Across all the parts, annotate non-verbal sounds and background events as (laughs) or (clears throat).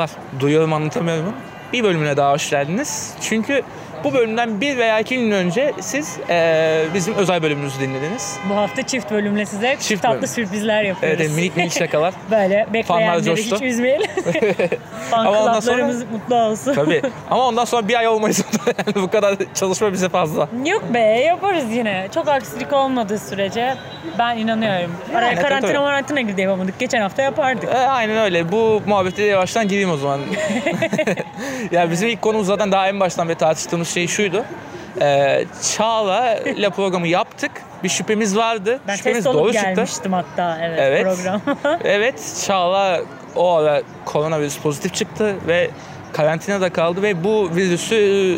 Merhabalar. Duyuyorum anlatamıyorum. Bir bölümüne daha hoş geldiniz. Çünkü bu bölümden bir veya iki gün önce siz eee, bizim özel bölümümüzü dinlediniz. Bu hafta çift bölümle size Çift tatlı bölüm. sürprizler yapıyoruz. Evet, minik minik (laughs) şakalar. Böyle bekleyenleri hiç üzmeyelim. (laughs) Fan Ama ondan club'larımız mutlu olsun. Tabii. (laughs) Ama ondan sonra bir ay olmayız. yani bu kadar çalışma bize fazla. Yok be yaparız yine. Çok aksilik olmadığı sürece ben inanıyorum. Araya Yani, karantina tabii. marantina gibi de yapamadık. Geçen hafta yapardık. E, aynen öyle. Bu muhabbete yavaştan gireyim o zaman. ya bizim ilk konumuz zaten daha en baştan beri tartıştığımız şey şuydu. Ee, Çağla ile programı yaptık. Bir şüphemiz vardı. Ben şüphemiz test doğru çıktı. gelmiştim hatta evet, Evet. program. (laughs) Evet, Çağla o ara koronavirüs pozitif çıktı ve karantinada kaldı ve bu virüsü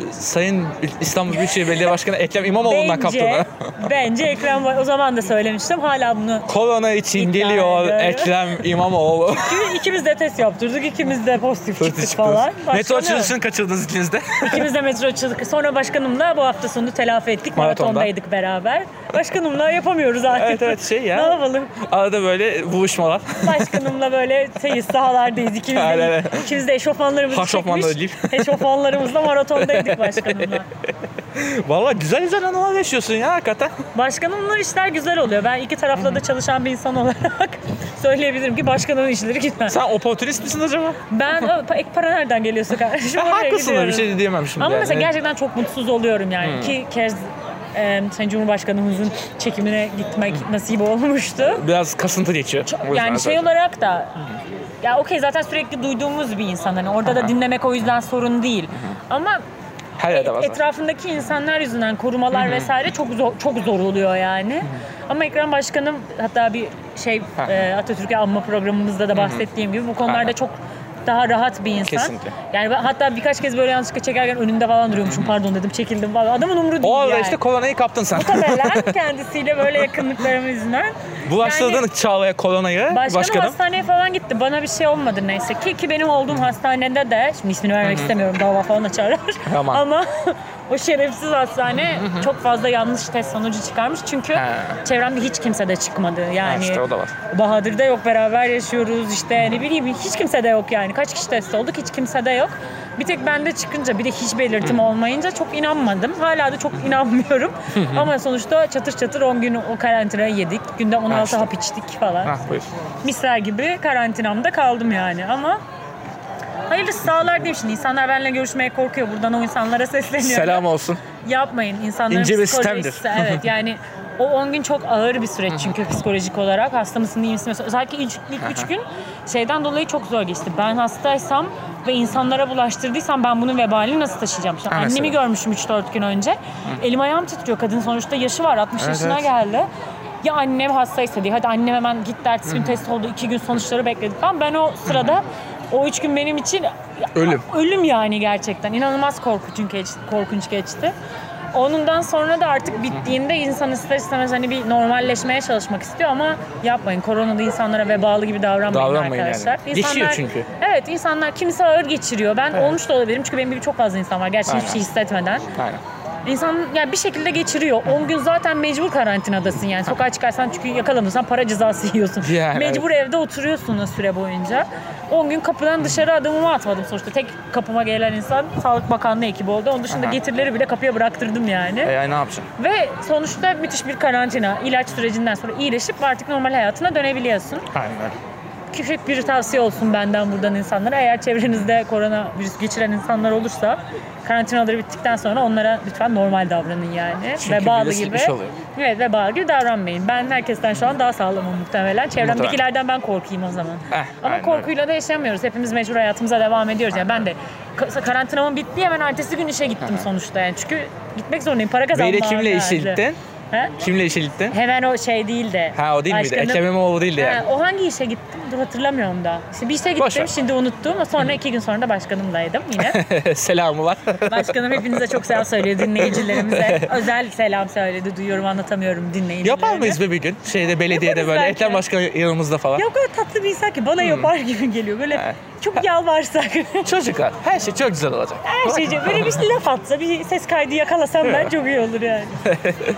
e, Sayın İstanbul Büyükşehir Belediye Başkanı Ekrem İmamoğlu'ndan kaptı. bence, (laughs) bence Ekrem o zaman da söylemiştim. Hala bunu Korona için geliyor ediyorum. Ekrem İmamoğlu. (laughs) İkimiz- ikimiz de test yaptırdık. ikimiz de pozitif çıktık Çıktı. falan. Metro Başkanım, açılışını kaçırdınız ikiniz de. (laughs) İkimiz de metro açıldık. Sonra başkanımla bu hafta sonu telafi ettik. Maratonda. Maratondaydık beraber. Başkanımla yapamıyoruz artık. evet evet şey ya. Ne yapalım? Arada böyle buluşmalar. Başkanımla böyle şeyiz sahalardayız. İkimiz de, ikimiz de eşofmanlarımızı Haşofmanla çekmiş. (laughs) Eşofmanlarımızla maratondaydık başkanımla. (laughs) Vallahi güzel güzel anılar yaşıyorsun ya hakikaten. Başkanımla işler güzel oluyor. Ben iki tarafla da çalışan bir insan olarak (laughs) söyleyebilirim ki başkanımın işleri güzel. Sen oportunist misin acaba? Ben ek para nereden geliyorsa kardeşim Ya, oraya haklısın da bir şey diyemem şimdi. Ama yani. mesela gerçekten çok mutsuz oluyorum yani. İki kez e, Sayın Cumhurbaşkanımızın çekimine gitmek nasip olmuştu. Biraz kasıntı geçiyor. Yüzden Yani şey olarak da ya okey zaten sürekli duyduğumuz bir insan hani orada da dinlemek o yüzden sorun değil. Ama Her yerde var. zaten. etrafındaki insanlar yüzünden korumalar vesaire çok zor çok zor oluyor yani. Ama Ekrem Başkanım hatta bir şey e, Atatürk'e anma programımızda da bahsettiğim gibi bu konularda Aynen. çok daha rahat bir insan. Kesinlikle. Yani ben hatta birkaç kez böyle yanlışlıkla çekerken önünde falan duruyormuşum. Pardon dedim çekildim falan. Adamın umru değil O yani. işte koronayı kaptın sen. Muhtemelen (laughs) kendisiyle böyle yakınlıklarım yüzünden. Bulaştırdın Yani- Çağla'ya koronayı Başkanım, başkanım. hastaneye falan gitti. Bana bir şey olmadı neyse ki. Ki benim olduğum hastanede de, şimdi ismini vermek istemiyorum dava falan açarlar. Aman. (laughs) Ama o şerefsiz hastane çok fazla yanlış test sonucu çıkarmış. Çünkü He. çevremde hiç kimse de çıkmadı. Ha, Yani işte o da var. Bahadır'da yok beraber yaşıyoruz işte ne bileyim hiç kimse de yok yani. Kaç kişi test olduk hiç kimse de yok. Bir tek bende çıkınca bir de hiç belirtim olmayınca çok inanmadım. Hala da çok (laughs) inanmıyorum. Ama sonuçta çatır çatır 10 gün o karantinayı yedik. Günde 16 işte. hap içtik falan misler gibi karantinamda kaldım yani ama hayırlısı sağlar diyeyim şimdi. İnsanlar benimle görüşmeye korkuyor. Buradan o insanlara sesleniyorum. Selam olsun. Yapmayın. İnsanların İnce bir sistemdir. Evet yani (laughs) o 10 gün çok ağır bir süreç çünkü psikolojik olarak. Hasta mısın değil misin? Mesela Özellikle ilk, ilk 3 gün şeyden dolayı çok zor geçti. Ben hastaysam ve insanlara bulaştırdıysam ben bunun vebalini nasıl taşıyacağım? Şimdi annemi görmüşüm 3-4 gün önce. Elim ayağım titriyor. Kadın sonuçta yaşı var. 60 Evet, yaşına evet. geldi. Ya annem hastaysa diye. Hadi annem hemen gitti ertesi gün test oldu. 2 gün sonuçları bekledik falan. Ben o sırada o 3 gün benim için Ölüm. ölüm yani gerçekten. İnanılmaz korkunç geçti. Korkunç geçti. Onundan sonra da artık bittiğinde insan ister istemez hani bir normalleşmeye çalışmak istiyor ama yapmayın. Koronada insanlara vebalı gibi davranmayın, Davranmayın arkadaşlar. yani. Geçiyor çünkü. Evet insanlar kimisi ağır geçiriyor. Ben olmuş da olabilirim çünkü benim gibi çok fazla insan var. Gerçi Aynen. hiçbir şey hissetmeden. Aynen. İnsan yani bir şekilde geçiriyor. 10 gün zaten mecbur karantinadasın yani. Sokağa çıkarsan çünkü yakalanırsan para cezası (laughs) yiyorsun. Yani mecbur evde oturuyorsun o süre boyunca. 10 gün kapıdan dışarı adımımı atmadım sonuçta. Tek kapıma gelen insan Sağlık Bakanlığı ekibi oldu. Onun dışında Aha. getirileri bile kapıya bıraktırdım yani. E, yani ne yapacaksın? Ve sonuçta müthiş bir karantina. ilaç sürecinden sonra iyileşip artık normal hayatına dönebiliyorsun. Aynen. Küçük bir tavsiye olsun benden buradan insanlara. Eğer çevrenizde koronavirüs geçiren insanlar olursa karantinaları bittikten sonra onlara lütfen normal davranın yani. Çünkü ve bağlı virüs gibi. oluyor. Evet ve bağlı gibi davranmayın. Ben herkesten şu an daha sağlamım muhtemelen. Çevremdekilerden ben korkayım o zaman. Eh, Ama aynen korkuyla da yaşamıyoruz. Hepimiz mecbur hayatımıza devam ediyoruz. Yani ben de ka- karantinamın bitti hemen ertesi gün işe gittim sonuçta yani. Çünkü gitmek zorundayım. Para kazanmam Beyle kimle lazım. işe gittin? He? Kimle işe gittin? Hemen o şey değil de. Ha o değil miydi? başkanın- Ekrem İmamoğlu değildi Ha, yani. o hangi işe gittim? Dur hatırlamıyorum da. İşte bir işe Boş gittim ver. şimdi unuttum. Sonra iki gün sonra da başkanımlaydım yine. (laughs) Selamı var. (laughs) Başkanım hepinize çok selam söylüyor dinleyicilerimize. (laughs) Özel selam söyledi. Duyuyorum anlatamıyorum dinleyicilerine. Yapar mıyız be bir gün? Şeyde belediyede Yaparız böyle belki. Ekrem Başkan yanımızda falan. O kadar tatlı bir insan ki bana yapar gibi geliyor. Böyle Evet. çok yalvarsak. Çocuklar her şey çok güzel olacak. Her şeyce böyle bir laf atsa, bir ses kaydı yakalasam ben çok iyi olur yani.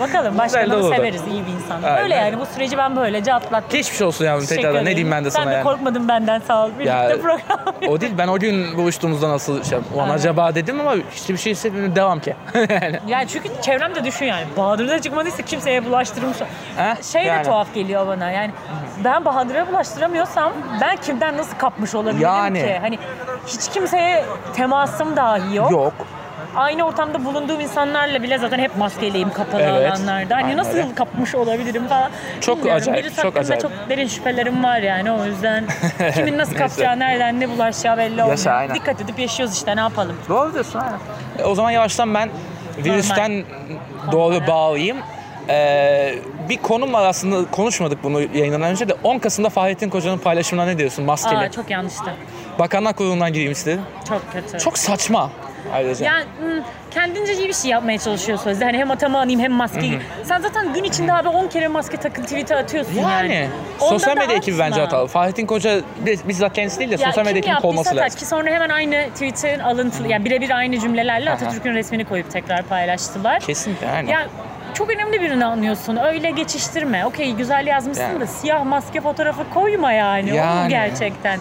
Bakalım de başkanımı olurdu. severiz, iyi bir insan. Aynen. Böyle yani bu süreci ben böylece atlattım. Geçmiş olsun yavrum tekrardan. Ne diyeyim ben de sana Sen de yani. korkmadın benden sağ ol. Birlikte Ya, program O değil ben o gün buluştuğumuzda nasıl şey ulan Aynen. acaba dedim ama hiçbir şey hissetmedim devam ki. (laughs) yani. Yani çünkü çevremde düşün yani. Bahadır'da çıkmadıysa kimseye bulaştırmış. Heh, Şey de yani. tuhaf geliyor bana yani. Ben Bahadır'a bulaştıramıyorsam ben kimden nasıl kapmış olabilirim Yani. ki? Hani hiç kimseye temasım dahi yok. Yok. Aynı ortamda bulunduğum insanlarla bile zaten hep maskeliyim kapalı Evet. alanlarda. Hani Aynen nasıl öyle. kapmış olabilirim falan. Çok Bilmiyorum. acayip, Birisi çok acayip. çok derin şüphelerim var yani o yüzden. (laughs) kimin nasıl kapacağı, nereden ne bulaşacağı belli olmuyor. Yaşa, aynen. Dikkat edip yaşıyoruz işte ne yapalım. Doğru diyorsun aynen. E, O zaman yavaştan ben virüsten doğru bağlayayım. Ee, bir konum var aslında konuşmadık bunu yayından önce de 10 Kasım'da Fahrettin Koca'nın paylaşımına ne diyorsun maskeli? Aa çok yanlıştı. Bakanlar Kurulu'ndan gireyim istedim. Çok kötü. Çok saçma ayrıca. Yani hmm, kendince iyi bir şey yapmaya çalışıyor sözde. Hani hem atama alayım hem maske. Sen zaten gün içinde abi 10 kere maske takıp tweet'e atıyorsun yani. Yani Onda sosyal da medya ekibi bence hatalı. Fahrettin Koca biz- bizzat kendisi değil de Ya sosyal medya kim ekibinin yaptıysa kovması taç lazım. ki sonra hemen aynı tweet'in alıntılı yani birebir aynı cümlelerle Aha. Atatürk'ün resmini koyup tekrar paylaştılar. Kesinlikle aynen. Ya çok önemli birini anlıyorsun. Öyle geçiştirme. Okey güzel yazmışsın Yani. da siyah maske fotoğrafı koyma yani. O Yani. mu gerçekten?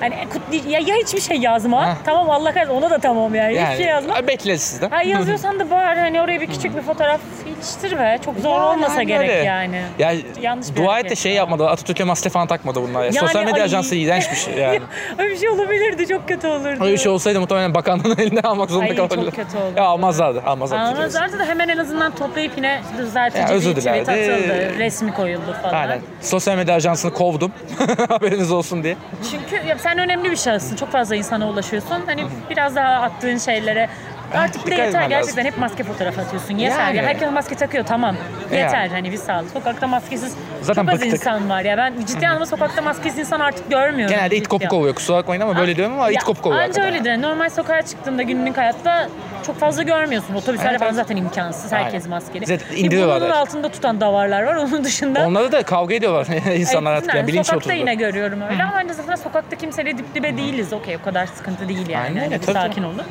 Hani kutlu- ya, ya hiçbir şey yazma. Hah. Tamam Allah kahretsin ona da tamam yani. Hiçbir şey yazma. bekle sizden. Ha yazıyorsan da bari hani oraya bir küçük bir fotoğraf iliştir Çok zor Yani olmasa aynen gerek öyle. yani. Ya Yanlış bir dua et de şey ya. yapmadı. Atatürk'e maske falan takmadı bunlar. Ya. Yani sosyal medya ay- ajansı iğrenç bir şey (laughs) yani. Öyle bir şey olabilirdi çok kötü olurdu. Öyle bir şey olsaydı muhtemelen bakanlığın (laughs) elinden almak zorunda Ay, çok kalırdı. kötü olurdu. Ya almazlardı. Almazlardı. Anlamazlardı da hemen en azından toplayıp yine düzeltici Ya, özür bir tweet atıldı. Resmi koyuldu falan. Aynen. Sosyal medya ajansını kovdum. (laughs) Haberiniz olsun diye. Çünkü ya sen önemli bir şahıssın. Çok fazla insana ulaşıyorsun. Hani biraz daha attığın şeylere Artık bir de yeter gerçekten hep maske fotoğrafı atıyorsun. Yeter Yani. ya. Herkes maske takıyor tamam. Yeter Yani. hani bir sağ ol. Sokakta maskesiz Zaten çok az bıktık. insan var ya. Ben ciddi anlamda sokakta maskesiz insan artık görmüyorum. Genelde it kopuk oluyor. Kusura bakmayın ama böyle diyorum ama it kopuk oluyor. Anca öyledir. Normal sokağa çıktığında günlük hayatta çok fazla görmüyorsun. Otobüslerde Evet, falan zaten imkansız. Herkes Aynen. maskeli. Zaten da. altında tutan davarlar var. (laughs) Onun dışında Onları da kavga ediyorlar (laughs) insanlar artık. Yani bilinç Sokakta yine görüyorum öyle ama aynı zamanda sokakta kimseyle dip dibe değiliz. Okey o kadar sıkıntı değil yani. Aynen tabii, sakin olun.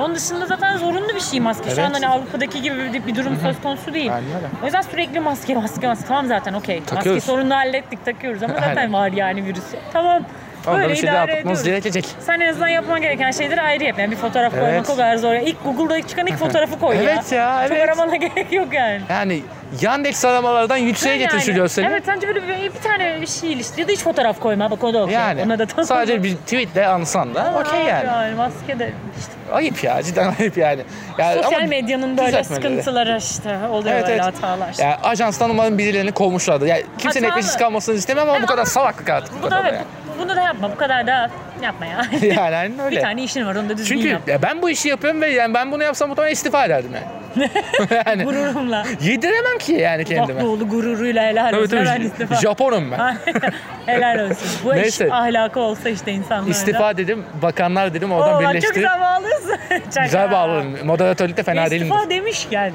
Onun dışında zaten zorunlu bir şey maske. Şu an Evet. hani Avrupa'daki gibi bir, bir durum söz konusu değil. Aynen öyle. O yüzden sürekli maske maske maske. Tamam zaten okey. Maske sorununu hallettik takıyoruz ama zaten Aynen. var yani virüs. Tamam. Ama Böyle idare ediyoruz. gerekecek. Sen en azından yapman gereken şeyleri ayrı yap. Yani bir fotoğraf Evet. koymak o kadar zor. İlk Google'da çıkan ilk fotoğrafı koy ya. Evet ya, Çok evet. aramana (laughs) gerek yok yani. Yani Yandex aramalardan yükseğe Yani, görseli. Evet sence böyle bir, bir tane şey iliştir ya da hiç fotoğraf koyma bak o da okey. Yani Ona da tamam. sadece bir tweetle ansan da okey yani. Yani maske de işte Ayıp ya cidden (laughs) ayıp yani. yani sosyal medyanın böyle sıkıntıları işte oluyor Evet, böyle evet. hatalar. Ya ajanstan umarım birilerini kovmuşlardır. Yani kimsenin ekmeksiz kalmasını istemem ama bu Evet, kadar salaklık artık. Bu bu da evet, yani. bunu da yapma bu kadar da yapma ya. (laughs) Yani öyle. bir tane işin var onu da düzgün Çünkü yap. ya ben bu işi yapıyorum ve yani ben bunu yapsam muhtemelen istifa ederdim yani. (laughs) yani Gururumla. yediremem ki yani kendime. Vaklıoğlu gururuyla helal Evet, olsun. Hemen evet. istifa. Japonum ben. (laughs) helal olsun. Bu Neyse. iş ahlakı olsa işte insanlarda. İstifa dedim, bakanlar dedim, oradan Oo, bak çok güzel. Şaka. (laughs) güzel bağladım. Moderatörlük de fena değilim. İstifa demişken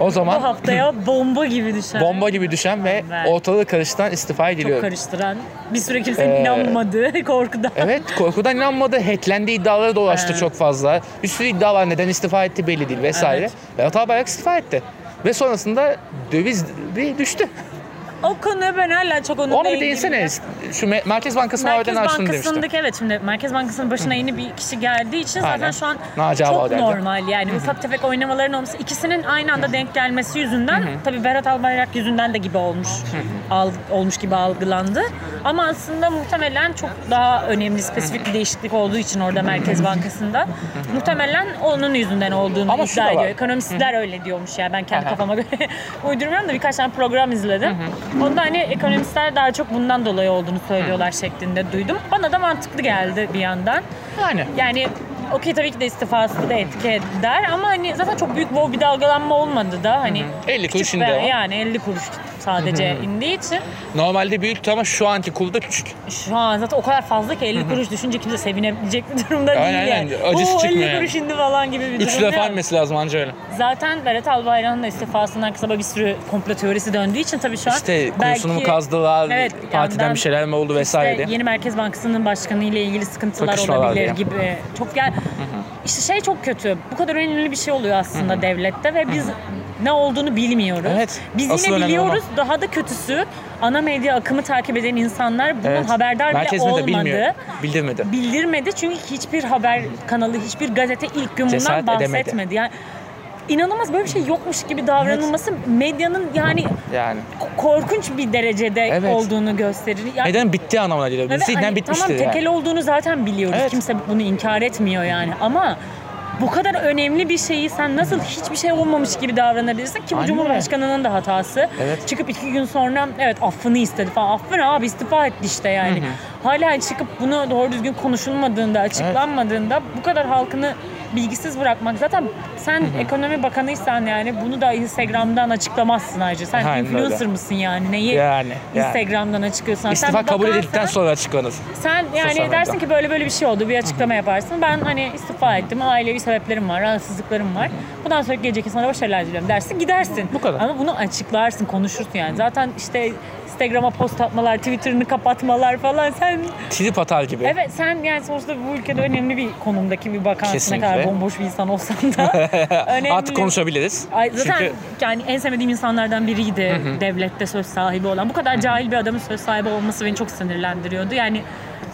O bu zaman haftaya bomba gibi düşen. bomba gibi düşen ve ortalığı karıştıran istifa Çok ediliyor. karıştıran. Bir süre kimsenin Ee, inanmadığı (laughs) korkudan. Evet korkudan inanmadı. Hacklendi iddiaları dolaştı Evet. çok fazla. Bir sürü iddia var neden istifa etti belli değil vesaire. Evet. Ve Atabayrak istifa etti. Ve sonrasında döviz bir düştü. O konuya ben hala çok Onu bir ilgili- değinsene. Şu Me- Merkez Bankası Merkez maviden açtım demiştim. Bankası'ndaki evet şimdi Merkez Bankası'nın başına yeni bir kişi geldiği için zaten Aynen. şu an Naci çok geldi. normal yani ufak tefek oynamaların olması ikisinin aynı anda denk gelmesi yüzünden tabii Berat Albayrak yüzünden de gibi olmuş al, olmuş gibi algılandı ama aslında muhtemelen çok daha önemli spesifik bir değişiklik olduğu için orada Merkez Bankası'nda muhtemelen onun yüzünden olduğunu Ama şu iddia da ediyor. var. Ekonomistler öyle diyormuş ya ben kendi kafama göre (laughs) uydurmuyorum da birkaç tane program izledim. Onda hani ekonomistler daha çok bundan dolayı olduğunu söylüyorlar şeklinde duydum. Bana da mantıklı geldi bir yandan. Yani Yani okey tabii ki de istifası da etki eder ama hani zaten çok büyük wow bir dalgalanma olmadı da hani 50 kuruş ve- o. Yani 50 kuruş sadece indiği için Normalde büyüktü ama şu anki kulda küçük. şu an zaten o kadar fazla ki 50 kuruş düşünce kimse sevinebilecek bir durumda değil Aynen, yani. aynen. Acısı Oo, 50 çıkmıyor yani. kuruş indi falan gibi bir 3 durum defa yok. inmesi lazım anca öyle. Zaten Berat Albayrak'ın da istifasından kısa bir sürü komplo teorisi döndüğü için tabii şu an İşte belki konusunu mu kazdılar, Evet, partiden yandan bir şeyler mi oldu vesaire işte diye. yeni Merkez Bankası'nın başkanı ile ilgili sıkıntılar olabilir diye. gibi. Çok yani işte şey çok kötü. Bu kadar önemli bir şey oluyor aslında devlette ve biz ne olduğunu bilmiyoruz. Evet, Biz asıl yine biliyoruz. Daha da kötüsü ana medya akımı takip eden insanlar bunun Evet. haberdar bile Merkez bilmiyor, olmadı. bildirmedi. Bildirmedi çünkü hiçbir haber kanalı, hiçbir gazete ilk gün bundan Cesaret edemedi. bahsetmedi. Yani inanılmaz böyle bir şey yokmuş gibi davranılması medyanın yani Yani. korkunç bir derecede Evet. olduğunu gösterir. Yani, Neden bittiği anlamına geliyor. Evet, Zihnen hani bitmiştir Tamam yani. tekel olduğunu zaten biliyoruz. Evet. Kimse bunu inkar etmiyor yani. Ama bu kadar önemli bir şeyi sen nasıl hiçbir şey olmamış gibi davranabilirsin ki bu Aynen Cumhurbaşkanı'nın da hatası. Evet. Çıkıp iki gün sonra evet affını istedi falan. Affın abi istifa etti işte yani. Hala çıkıp bunu doğru düzgün konuşulmadığında, açıklanmadığında bu kadar halkını bilgisiz bırakmak. Zaten sen ekonomi bakanıysan yani bunu da Instagram'dan açıklamazsın ayrıca. Sen Aynen influencer öyle. mısın yani? Neyi Yani, yani. Instagram'dan açıklıyorsan. İstifa sen kabul bakansan- edildikten sonra açıklanır. sen yani Sosyal dersin medya. ki böyle böyle bir şey oldu bir açıklama yaparsın. Ben hani istifa ettim, ailevi sebeplerim var, rahatsızlıklarım var. Bundan sonraki gelecek insana başarılar diliyorum dersin gidersin. Bu kadar. Ama bunu açıklarsın, konuşursun yani. Zaten işte Instagram'a post atmalar, Twitter'ını kapatmalar falan sen Trip atar gibi. evet sen yani sonuçta bu ülkede önemli bir konumdaki bir bakansın ne Kesinlikle. kadar bomboş bir insan olsan da (laughs) önemli. Artık konuşabiliriz. Ay, zaten Çünkü yani en sevmediğim insanlardan biriydi devlette söz sahibi olan. Bu kadar cahil bir adamın söz sahibi olması beni çok sinirlendiriyordu. Yani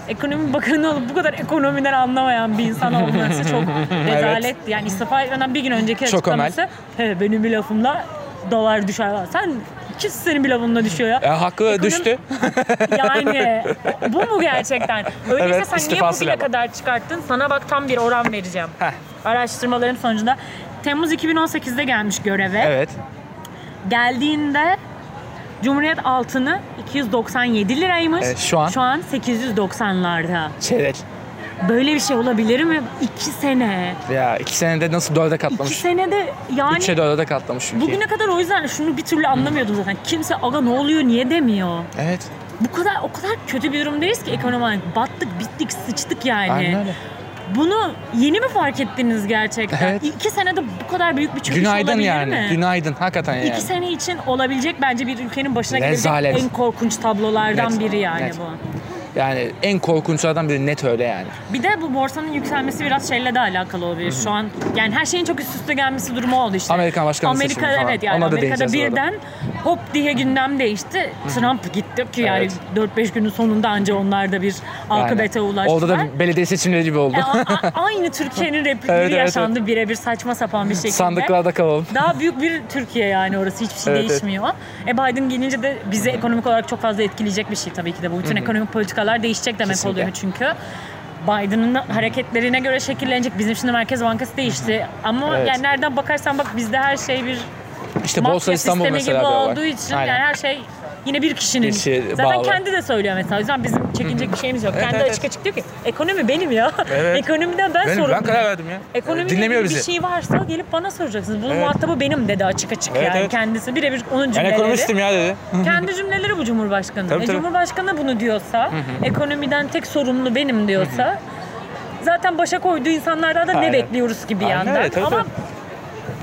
ekonomi bakanı olup bu kadar ekonomiden anlamayan bir insan olması (laughs) çok rezaletti. Yani istifa etmeden bir gün önceki Çok açıklaması "He, benim bir lafımla dolar düşer. Sen kimse senin bir lafınla düşüyor ya. e, hakkı Ekonomi- düştü. (laughs) Yani bu mu gerçekten? Öyleyse Evet, sen niye bugüne kadar çıkarttın? Sana bak tam bir oran vereceğim. Heh. Araştırmaların sonucunda Temmuz 2018'de gelmiş göreve. Evet. Geldiğinde Cumhuriyet altını 297 liraymış. Evet, şu an? Şu an 890'larda. Çeyrek. Böyle bir şey olabilir mi? 2 sene. Ya iki senede nasıl dörde 2 katlamış? senede yani Üçe dörde katlamış ülkeyi. bugüne kadar o yüzden şunu bir türlü anlamıyordum zaten. Kimse aga ne oluyor niye demiyor. Evet. Bu kadar o kadar kötü bir durumdayız ki ekonomi olarak. Battık, bittik, sıçtık yani. Aynen öyle. Bunu yeni mi fark ettiniz gerçekten? Evet. İki senede bu kadar büyük bir çöküş Günaydın olabilir yani. mi? Günaydın. Hakikaten yani. İki sene için olabilecek bence bir ülkenin başına gelebilecek Rezalet. en korkunç tablolardan Net, biri yani net. bu. Yani en korkunçlardan biri net öyle yani. Bir de bu borsanın yükselmesi biraz şeyle de alakalı olabilir. Şu an yani her şeyin çok üst üste gelmesi durumu oldu işte. Amerikan başkanı Amerika seçimi falan. evet yani Ona da Amerika'da birden hop diye gündem değişti. Trump gitti ki yani Evet. 4-5 günün sonunda anca onlar da bir akıbete Yani. ulaştılar. Orada da belediye seçimleri gibi oldu. A- aynı Türkiye'nin (laughs) replikleri Evet, evet, yaşandı birebir saçma sapan bir şekilde. Sandıklarda kalalım. Daha büyük bir Türkiye yani orası hiçbir şey Evet, evet. değişmiyor. E Biden gelince de bizi ekonomik olarak çok fazla etkileyecek bir şey tabii ki de. Bu bütün ekonomik politikalar değişecek demek Kesinlikle. oluyor çünkü. Biden'ın hareketlerine göre şekillenecek. Bizim şimdi Merkez Bankası değişti. Ama Evet. yani nereden bakarsan bak bizde her şey bir İşte Borsa İstanbul sistemi mesela gibi bir olduğu için Aynen. yani her şey yine bir kişinin. Bir kişiye Zaten bağlı. kendi de söylüyor mesela. O yüzden bizim çekinecek bir şeyimiz yok. Evet, kendi evet, açık açık diyor ki ekonomi benim ya. Evet. (laughs) Ekonomiden ben Benim- sorumluyum. ben karar verdim ya. Ekonomiyle Dinlemiyor bizi. bir şey varsa gelip bana soracaksınız. Bunun Evet. muhatabı benim dedi açık açık Evet, yani evet. kendisi. Birebir onun Ben cümleleri. ekonomistim ya dedi. (laughs) Kendi cümleleri bu Cumhurbaşkanı. Tabii, e, tabii. Cumhurbaşkanı bunu diyorsa, ekonomiden tek sorumlu benim diyorsa zaten başa koyduğu insanlardan da ne Aynen. bekliyoruz gibi Aynen yandan. öyle, tabii, Ama tabii.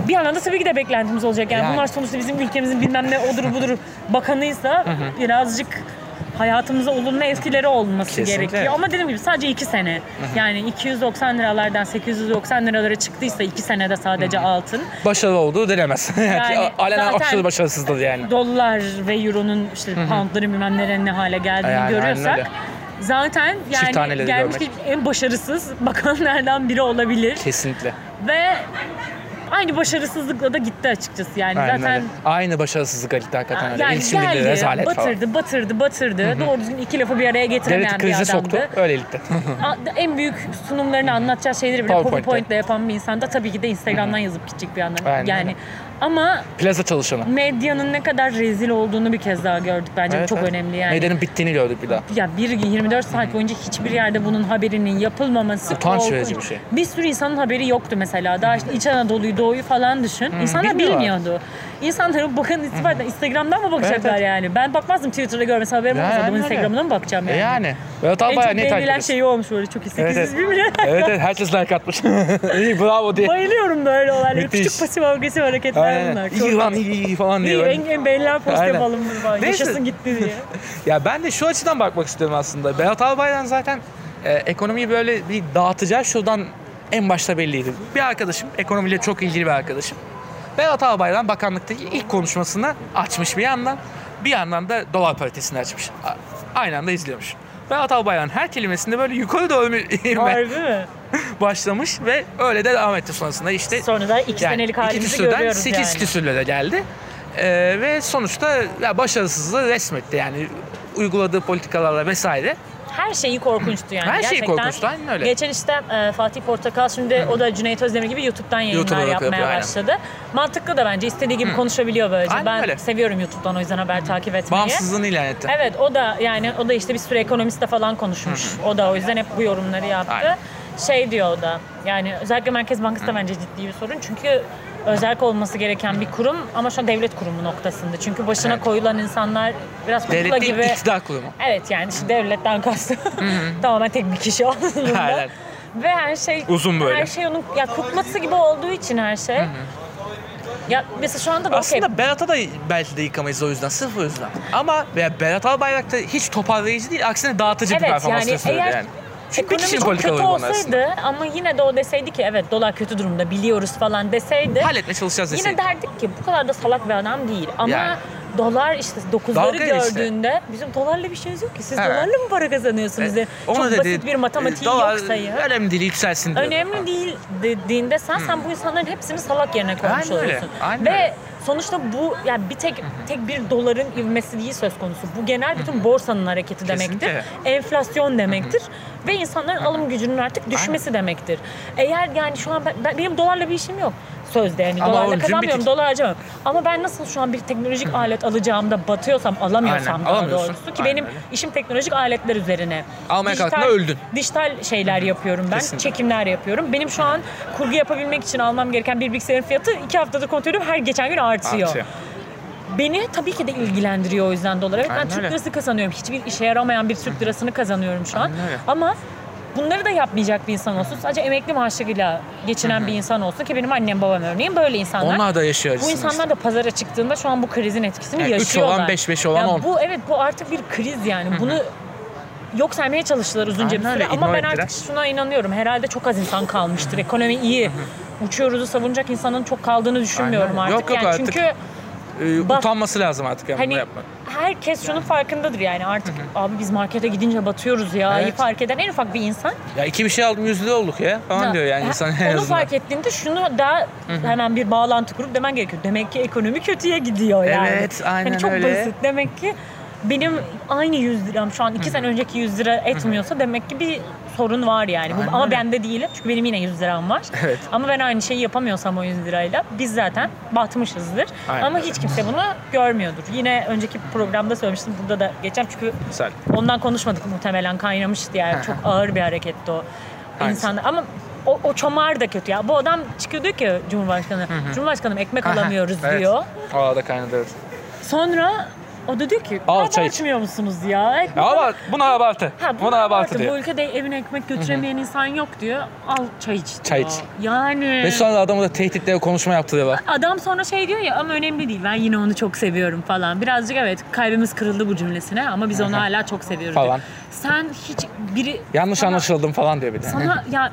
Bir yandan da tabii ki de beklentimiz olacak. Yani, Yani. bunlar sonuçta bizim ülkemizin bilmem ne odur budur bakanıysa birazcık hayatımıza olumlu etkileri olması Kesinlikle. gerekiyor. Ama dediğim gibi sadece iki sene. Yani 290 liralardan 890 liralara çıktıysa iki senede sadece altın. Başarılı olduğu denemez. (laughs) Yani Alenen aşırı başarısızdır yani. dolar ve euronun işte poundların bilmem nerenin ne hale geldiğini Yani, görüyorsak zaten yani gelmiş en başarısız (laughs) bakanlardan biri olabilir Kesinlikle. ve aynı başarısızlıkla da gitti açıkçası yani Aynen zaten öyle. Aynı başarısızlık kalite hakikaten öyle. yani dilleri geldi, rezalet batırdı, falan. batırdı, batırdı. Doğru düzgün iki lafı bir araya getiremeyen Devleti bir adamdı. soktu. Öylelikle. En büyük sunumlarını anlatacağı şeyleri bile. PowerPoint'le yapan bir insan da tabii ki de Instagram'dan yazıp gidecek bir. Aynen Yani öyle. Ama Plaza çalışanı. medyanın ne kadar rezil olduğunu bir kez daha gördük bence. Bu Evet, çok evet. önemli yani. Medyanın bittiğini gördük bir daha. Ya bir 24 saat boyunca hiçbir yerde bunun haberinin yapılmaması Utanç verici bir şey. Bir sürü insanın haberi yoktu mesela. Daha işte İç Anadolu'yu, Doğu'yu falan düşün. İnsanlar bilmiyorlar. bilmiyordu. İnsanların bakın itibaren Instagram'dan mı bakacaklar Evet, yani? Ben bakmazdım Twitter'da görmesem haberim Yani olmasa adamın öyle. Instagram'ına mı bakacağım E yani? yani. Berat En Albayrak çok ne takip ediyorsun? şeyi olmuş böyle çok iyi. 800 Evet, bin bile. evet evet herkes like atmış. (laughs) İyi bravo diye. Bayılıyorum böyle olaylara. Küçük pasif agresif hareketler Aynen. bunlar. İyi lan iyi iyi falan diye. İyi, böyle. en, en beğenilen post Aynen. yapalım bunu. Yaşasın gitti diye. (laughs) Ya ben de şu açıdan bakmak istiyorum aslında. Berat Albayrak'ın zaten e, ekonomiyi böyle bir dağıtacağı şuradan en başta belliydi. Bir arkadaşım, ekonomiyle çok ilgili bir arkadaşım. Berat Albayrak'ın bakanlıktaki ilk konuşmasını açmış bir yandan. Bir yandan da dolar paritesini açmış. Aynı anda izliyormuş. Berat Albayrak'ın her kelimesinde böyle yukarı doğru ivme (laughs) Harbi mi? (laughs) başlamış ve öyle de devam etti sonrasında işte Sonra da iki yani senelik iki halimizi küsürden görüyoruz 8 yani. küsürlere geldi. Ee, ve sonuçta ya başarısızlığı resmetti yani uyguladığı politikalarla vesaire. Her şeyi korkunçtu yani. Her şeyi Gerçekten. korkunçtu, aynen öyle. Geçen işte e, Fatih Portakal şimdi o da Cüneyt Özdemir gibi YouTube'dan yayınlar YouTube'da yapmaya yapıyor, aynen. başladı. Mantıklı da bence istediği gibi konuşabiliyor böylece. Aynen ben öyle. seviyorum YouTube'dan o yüzden haber takip etmeyi. Bağımsızlığını ilan etti. Evet o da yani o da işte bir sürü ekonomistle falan konuşmuş. O da o yüzden hep bu yorumları yaptı. Aynen. Şey diyor o da yani özellikle Merkez Bankası da bence ciddi bir sorun. Çünkü özerk olması gereken bir kurum ama şu an devlet kurumu noktasında. Çünkü başına Evet. koyulan insanlar biraz kukla Devlet gibi. iktidar kurumu. Evet yani işte devletten kastım. (laughs) Tamamen tek bir kişi (laughs) aslında. Aynen. Ve her şey Uzun böyle. Her şey onun ya kuklası gibi olduğu için her şey. Ya mesela şu anda da. Aslında Berat'a da belki de yıkamayız o yüzden, sırf o yüzden. Ama Berat Albayrak da hiç toparlayıcı değil, aksine dağıtıcı bir Evet performans yani gösteriyor eğer yani. Çünkü ekonomi çok kötü bunlar aslında. olsaydı ama yine de o deseydi ki evet dolar kötü durumda biliyoruz falan deseydi. Halletmeye çalışacağız Yine deseydi. derdik ki bu kadar da salak bir adam değil. Ama Yani. Dolar işte dokuzları Dalga işte. gördüğünde bizim dolarla bir şeyimiz yok ki. Siz Evet. dolarla mı para kazanıyorsunuz? Onu Çok dedi, basit bir matematiği dolar yoksa ya. Önemli değil, yükselsin diyor. Önemli değil dediğinde sen sen bu insanların hepsini salak yerine koymuş Aynen öyle, oluyorsun. aynen Ve öyle. sonuçta bu yani bir tek tek bir doların ivmesi değil söz konusu. Bu genel bütün borsanın hareketi demektir. Kesinlikle. Enflasyon demektir. Ve insanların alım gücünün artık düşmesi demektir. Eğer yani şu an ben, ben- benim dolarla bir işim yok. Sözde yani Ama dolarla kazanmıyorum, dolar harcamıyorum. Ama ben nasıl şu an bir teknolojik alet alacağımda batıyorsam, alamıyorsam Aynen, daha doğrusu ki Aynen benim işim teknolojik aletler üzerine. Almaya kalktığında öldün. Dijital şeyler yapıyorum ben. Kesinlikle. Çekimler yapıyorum. Benim şu an kurgu yapabilmek için almam gereken bir bilgisayarın fiyatı iki haftadır kontrol ediyorum. Her geçen gün artıyor. Artıyor. Beni tabii ki de ilgilendiriyor o yüzden dolar. Evet ben Aynen Türk öyle. lirası kazanıyorum. Hiçbir işe yaramayan bir Türk lirasını kazanıyorum şu an. Ama bunları da yapmayacak bir insan olsun. Sadece emekli maaşıyla geçinen bir insan olsun ki benim annem babam örneğin böyle insanlar. Onlar da yaşıyor bu insanlar da pazara çıktığında şu an bu krizin etkisini Yani yaşıyorlar. olan, beş, beş olan Ya on. Bu evet bu artık bir kriz yani. Bunu yok saymaya çalıştılar uzunca bir Aynen süre öyle, ama ben ignore artık ettiler. şuna inanıyorum. Herhalde çok az insan kalmıştır. Ekonomi iyi. Uçuyoruzu savunacak insanın çok kaldığını düşünmüyorum Aynen artık. Yok, yok yani artık. çünkü Ee, Bak- utanması lazım artık yani bunu hani yapmak. herkes şunun farkındadır yani artık abi biz markete gidince batıyoruz ya. Evet. fark eden en ufak bir insan Ya iki bir şey aldım yüzde olduk ya falan Ha, diyor yani insan en Onu azından. fark ettiğinde şunu daha hemen bir bağlantı kurup demen gerekiyor. Demek ki ekonomi kötüye gidiyor yani. Evet, aynen hani çok öyle. basit. Demek ki benim aynı 100 liram şu an 2 sene önceki 100 lira etmiyorsa demek ki bir sorun var yani. Aynen Ama bende değilim çünkü benim yine 100 liram var. (laughs) Evet. Ama ben aynı şeyi yapamıyorsam o 100 lirayla biz zaten batmışızdır. Aynen Ama hiç kimse bunu görmüyordur. Yine önceki programda söylemiştim burada da geçeceğim çünkü Güzel. Ondan konuşmadık muhtemelen kaynamıştı yani çok ağır bir hareketti o insanlar. Ama o, o çomar da kötü ya. Bu adam çıkıyor diyor ki Cumhurbaşkanı. Cumhurbaşkanım ekmek alamıyoruz Evet. diyor. Aa da kaynadı evet. Sonra o da diyor ki Al, çay iç." abartmıyor musunuz ya? Ekmek Ya ama buna abartı. Ha, buna abartı Bu diyor. ülkede evine ekmek götüremeyen insan yok diyor. Al çay iç diyor. Çay iç. Yani. Ve sonra adamı da tehditle konuşma yaptırıyorlar. Adam sonra şey diyor ya ama önemli değil ben yine onu çok seviyorum falan. Birazcık evet kalbimiz kırıldı bu cümlesine ama biz onu hala çok seviyoruz. Falan. diyor. Sen hiç biri Yanlış sana- anlaşıldım falan diyor bir de. Sana ya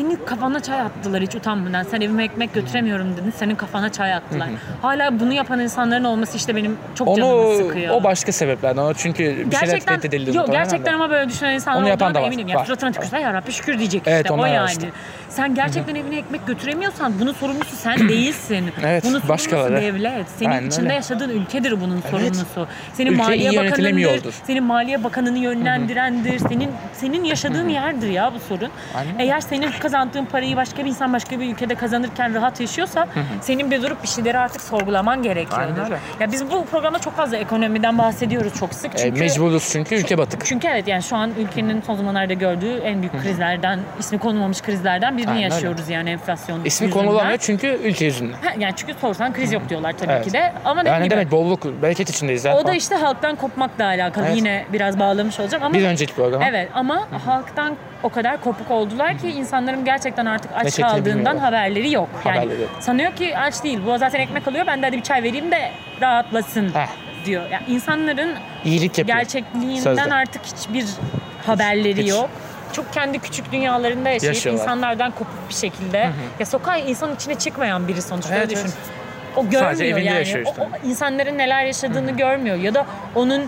senin kafana çay attılar hiç utanmadan. Sen evime ekmek götüremiyorum dedin. Senin kafana çay attılar. Hala bunu yapan insanların olması işte benim çok canımı Onu sıkıyor. o başka sebeplerden. O çünkü bir şeyler gerçekten tehdit edildi. yok gerçekten ama böyle düşünen insanlar Onu yapan da var, eminim. Ya var. suratına tükürsen ya Rabbi şükür diyecek Evet, işte o yani. işte. Sen gerçekten evine ekmek götüremiyorsan bunun sorumlusu sen (clears throat) değilsin. Evet, bunun sorumlusu başkaları. devlet. Senin Aynen içinde öyle. yaşadığın ülkedir bunun sorumlusu. Senin Ülke maliye bakanındır. Senin maliye bakanını yönlendirendir. Senin senin yaşadığın yerdir ya bu sorun. Aynen. Eğer senin kazandığın parayı başka bir insan başka bir ülkede kazanırken rahat yaşıyorsa senin bir durup bir şeyleri artık sorgulaman gerekiyordur. Aynen. Ya biz bu programda çok fazla ekonomiden bahsediyoruz çok sık. E, Çünkü mecburuz çünkü ülke batık. çünkü evet yani şu an ülkenin son zamanlarda gördüğü en büyük krizlerden, ismi konulmamış krizlerden biri Aynen öyle. yaşıyoruz yani enflasyon İsmi yüzünden. konulamıyor çünkü ülke yüzünden. Ha, yani çünkü sorsan kriz yok diyorlar tabii Evet. ki de. Ama Yani gibi demek bolluk, bereket içindeyiz ya. o da işte halktan kopmakla alakalı. Evet. Yine biraz bağlamış olacağım ama Bir önceki programa. Evet ama halktan o kadar kopuk oldular ki insanların gerçekten artık aç Reçetini kaldığından haberleri yok. Yani Haberleri yok. sanıyor ki aç değil. Bu zaten ekmek alıyor. Ben de hadi bir çay vereyim de rahatlasın Heh. diyor. Yani insanların İyilik yapıyor. gerçekliğinden Sözde. artık hiçbir haberleri hiç. yok. Çok kendi küçük dünyalarında yaşayıp Yaşıyorlar. insanlardan kopuk bir şekilde. Ya sokağa insan içine çıkmayan biri sonuçta Evet, öyle düşün. evet. O görmüyor Sadece evinde yani. yaşıyor işte. O, o insanların neler yaşadığını görmüyor ya da onun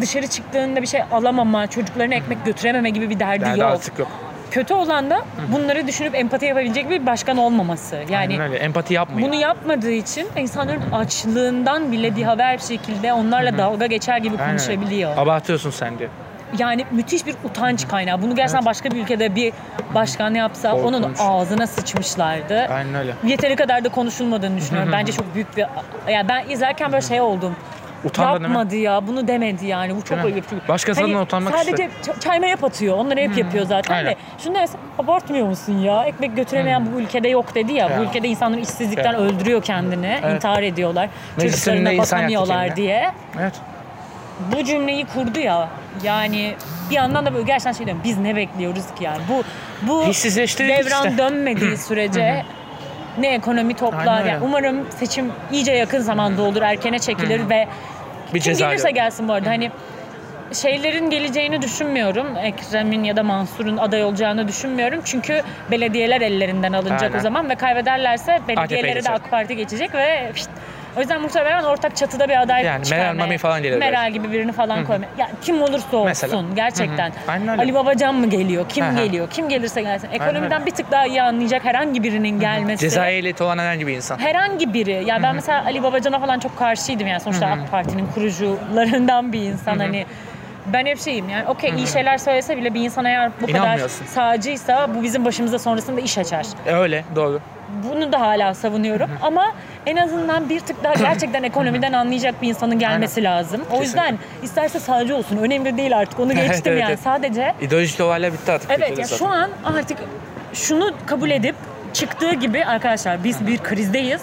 dışarı çıktığında bir şey alamama, çocuklarına ekmek götürememe gibi bir derdi Yani yok. artık yok. Kötü olan da bunları düşünüp empati yapabilecek bir başkan olmaması. Yani Aynen öyle. Empati yapmayın. bunu yapmadığı için insanların açlığından bile dihaber bir şekilde onlarla dalga geçer gibi Aynen konuşabiliyor. Abartıyorsun sen diyor. Yani müthiş bir utanç kaynağı. Bunu gerçekten başka bir ülkede bir başkan yapsa onun Korkunç. ağzına sıçmışlardı. Aynen öyle. Yeteri kadar da konuşulmadığını düşünüyorum. Bence çok büyük bir... Yani ben izlerken böyle şey oldum. Mi? Yapmadı ya, bunu demedi yani. Bu çok ayıp. Çünkü Başkası adına utanmak Sadece ç- çay maya atıyor. Onları hep yapıyor zaten Aynen. de. Şunu demese, abartmıyor musun ya? Ekmek götüremeyen bu ülkede yok dedi ya. Bu Ya. ülkede insanlar işsizlikten Evet. öldürüyor kendini. Evet. intihar ediyorlar. Meclisin Çocuklarına bakamıyorlar diye. Evet. Bu cümleyi kurdu ya. Yani bir yandan da böyle gerçekten şey diyorum. Biz ne bekliyoruz ki yani? Bu bu devran işte. dönmediği (laughs) sürece ne ekonomi toplar. Yani umarım seçim iyice yakın zamanda olur, erkene çekilir ve Bir kim gelirse yok. gelsin bu arada. Hani şeylerin geleceğini düşünmüyorum. Ekrem'in ya da Mansur'un aday olacağını düşünmüyorum. Çünkü belediyeler ellerinden alınacak Aynen. o zaman ve kaybederlerse belediyelere de. AK Parti geçecek ve pişt, o yüzden muhtemelen ortak çatıda bir aday Yani Meral çıkarmaya- Mami falan gelir Meral belki. gibi birini falan koyma. Ya kim olursa olsun Mesela. gerçekten. Ali Babacan mı geliyor? Kim Hı hı. geliyor? Kim gelirse gelsin. Ekonomiden bir tık daha iyi anlayacak herhangi birinin gelmesi. Ehliyeti olan herhangi bir insan. Herhangi biri. Ya ben mesela Ali Babacan'a falan çok karşıydım yani sonuçta AK Parti'nin kurucularından bir insan hani ben hep şeyim yani okey iyi şeyler söylese bile bir insan eğer bu kadar İnanmıyorsun. sağcıysa bu bizim başımıza sonrasında iş açar. E, Öyle doğru. Bunu da hala savunuyorum ama en azından bir tık daha gerçekten (coughs) ekonomiden anlayacak bir insanın gelmesi lazım. O yüzden isterse sağcı olsun önemli değil artık onu (laughs) Evet, geçtim evet, yani evet. sadece İdeolojik olaylar bitti artık. Evet Türkiye'de ya zaten. şu an artık şunu kabul edip çıktığı gibi arkadaşlar biz bir krizdeyiz.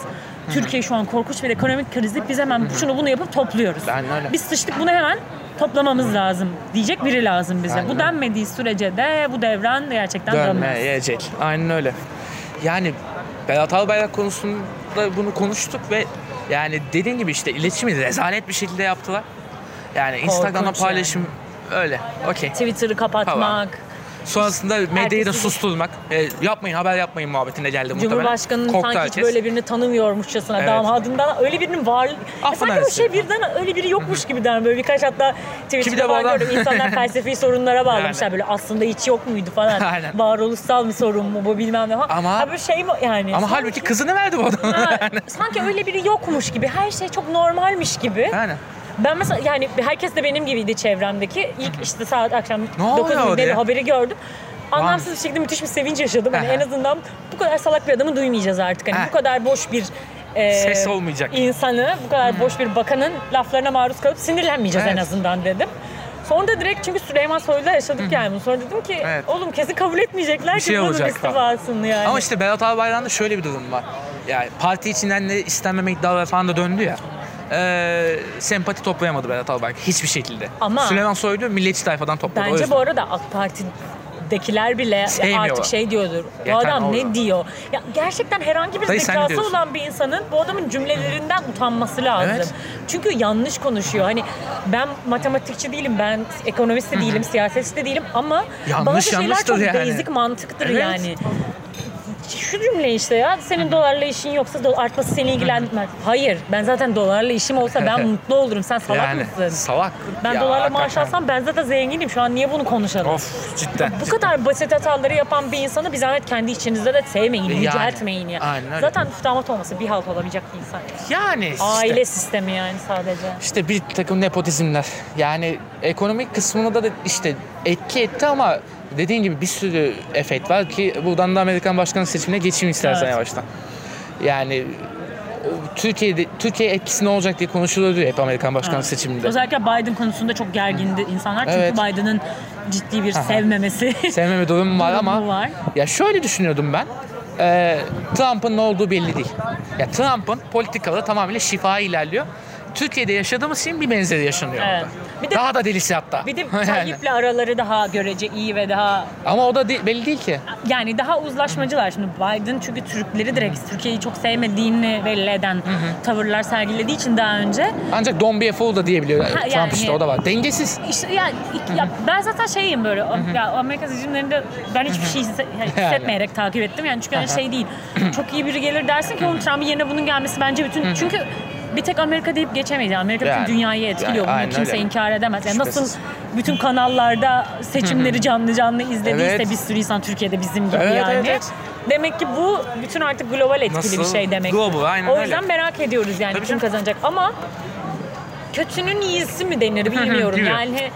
Türkiye şu an korkunç bir ekonomik krizde biz hemen şunu bunu yapıp topluyoruz. Aynen öyle. Biz sıçtık bunu hemen toplamamız lazım diyecek biri lazım bize. Aynen Bu denmediği sürece de bu devran gerçekten dönmez. Dönmeyecek. Aynen öyle. Yani Berat Albayrak konusunda bunu konuştuk ve yani dediğin gibi işte iletişimi rezalet bir şekilde yaptılar. Yani Instagram'da Korkunç paylaşım öyle. Okey. Twitter'ı kapatmak, Sonrasında medyayı da susturmak. E, yapmayın haber yapmayın muhabbetine geldi muhtemelen. Cumhurbaşkanı'nın Korktu sanki herkes. hiç böyle birini tanımıyormuşçasına Evet. damadından öyle birinin var. Ya sanki o şey birden öyle biri yokmuş gibiden böyle birkaç hatta Twitter'da falan adam- gördüm. İnsanlar (laughs) felsefi sorunlara bağlamışlar Yani. böyle aslında hiç yok muydu falan. (laughs) Aynen. Varoluşsal bir sorun mu bu bilmem ne falan. Ama- Ha, böyle şey mi yani. Ama sanki, halbuki kızını verdi bu adam. ha, (laughs) sanki öyle biri yokmuş gibi. Her şey çok normalmiş gibi. yani. Ben mesela yani herkes de benim gibiydi çevremdeki. İlk işte saat akşam Ne oluyor 9'da diye? haberi gördüm. Anlamsız bir şekilde müthiş bir sevinç yaşadım. Hani en azından bu kadar salak bir adamı duymayacağız artık. Hani Ha. bu kadar boş bir e, Ses olmayacak. insanı, bu kadar boş bir bakanın laflarına maruz kalıp sinirlenmeyeceğiz en Evet. azından dedim. Sonra da direkt çünkü Süleyman Soylu'da yaşadık yani bunu. Sonra dedim ki Evet. oğlum kesin kabul etmeyecekler Bir ki şey bunun olacak falan. istifasını yani. Ama işte Berat Albayrak'ta şöyle bir durum var. Yani parti içinden de istenmeme iddiaları falan da döndü ya. Ee, sempati toplayamadı Berat Albayrak hiçbir şekilde. Ama- Süleyman Soylu milliyetçi tayfadan topladı. Bence bu arada AK Parti dekiler bile artık şey diyordur. Bu Yeter, adam ne diyor? Ya gerçekten herhangi bir Dayı zekası olan bir insanın bu adamın cümlelerinden utanması lazım. Evet. Çünkü yanlış konuşuyor. Hani ben matematikçi değilim, ben ekonomist de değilim, siyasetçi de değilim ama Yanlış bazı şeyler çok yani. basic mantıktır Evet. yani. Şu cümle işte ya senin dolarla işin yoksa do- artması seni ilgilendirmez. Hayır ben zaten dolarla işim olsa ben (laughs) mutlu olurum. Sen salak yani, mısın? Salak. Ben Ya, dolarla maaş hakikaten. alsam ben zaten zenginim. Şu an niye bunu konuşalım? Of cidden. Bu kadar basit hataları yapan bir insanı bir zahmet kendi içinizde de sevmeyin, Yani, yüceltmeyin ya. aynen öyle. Zaten damat olması bir halt olamayacak bir insan. Yani işte. Aile sistemi yani sadece. İşte bir takım nepotizmler. Yani ekonomik kısmında da işte etki etti ama dediğin gibi bir sürü efekt var ki buradan da Amerikan başkanı seçimine geçeyim istersen Evet. yavaştan. Yani Türkiye'de Türkiye etkisi ne olacak diye konuşuluyordu hep Amerikan başkanlık seçiminde. Özellikle Biden konusunda çok gergindi insanlar. Çünkü Evet. Biden'ın ciddi bir sevmemesi (laughs) Sevmeme durumu var durumu ama var. ya şöyle düşünüyordum ben. Ee, Trump'ın ne olduğu belli değil. Ya Trump'ın politikaları tamamıyla şifa ilerliyor. Türkiye'de yaşadığımız şeyin bir benzeri yaşanıyor Evet. orada. Bir de- Daha da delisi hatta. Bir de (laughs) Yani. Tayyip'le araları daha görece iyi ve daha Ama o da de- belli değil ki. yani daha uzlaşmacılar. Şimdi Biden çünkü Türkleri direkt Türkiye'yi çok sevmediğini belli eden tavırlar sergilediği için daha önce Ancak don't be a fool da diyebiliyor Trump yani- işte o da var. Dengesiz. işte yani ya ben zaten şeyim böyle ya Amerika seçimlerinde ben hiçbir şey hisse- hissetmeyerek takip ettim yani çünkü öyle şey değil. Çok iyi biri gelir dersin ki onun Trump'ın yerine bunun gelmesi bence bütün çünkü bir tek Amerika deyip geçemeyiz. Amerika Yani, bütün dünyayı etkiliyor. yani Bunu kimse öyle. inkar edemez. Yani nasıl bütün kanallarda seçimleri canlı canlı izlediyse Evet. bir sürü insan Türkiye'de bizim gibi Evet, yani. evet, evet. Demek ki bu bütün artık global etkili Nasıl? bir şey demek. Global, aynen o yüzden öyle. merak ediyoruz yani Tabii kim canım. kazanacak ama kötünün iyisi mi denir bilmiyorum. yani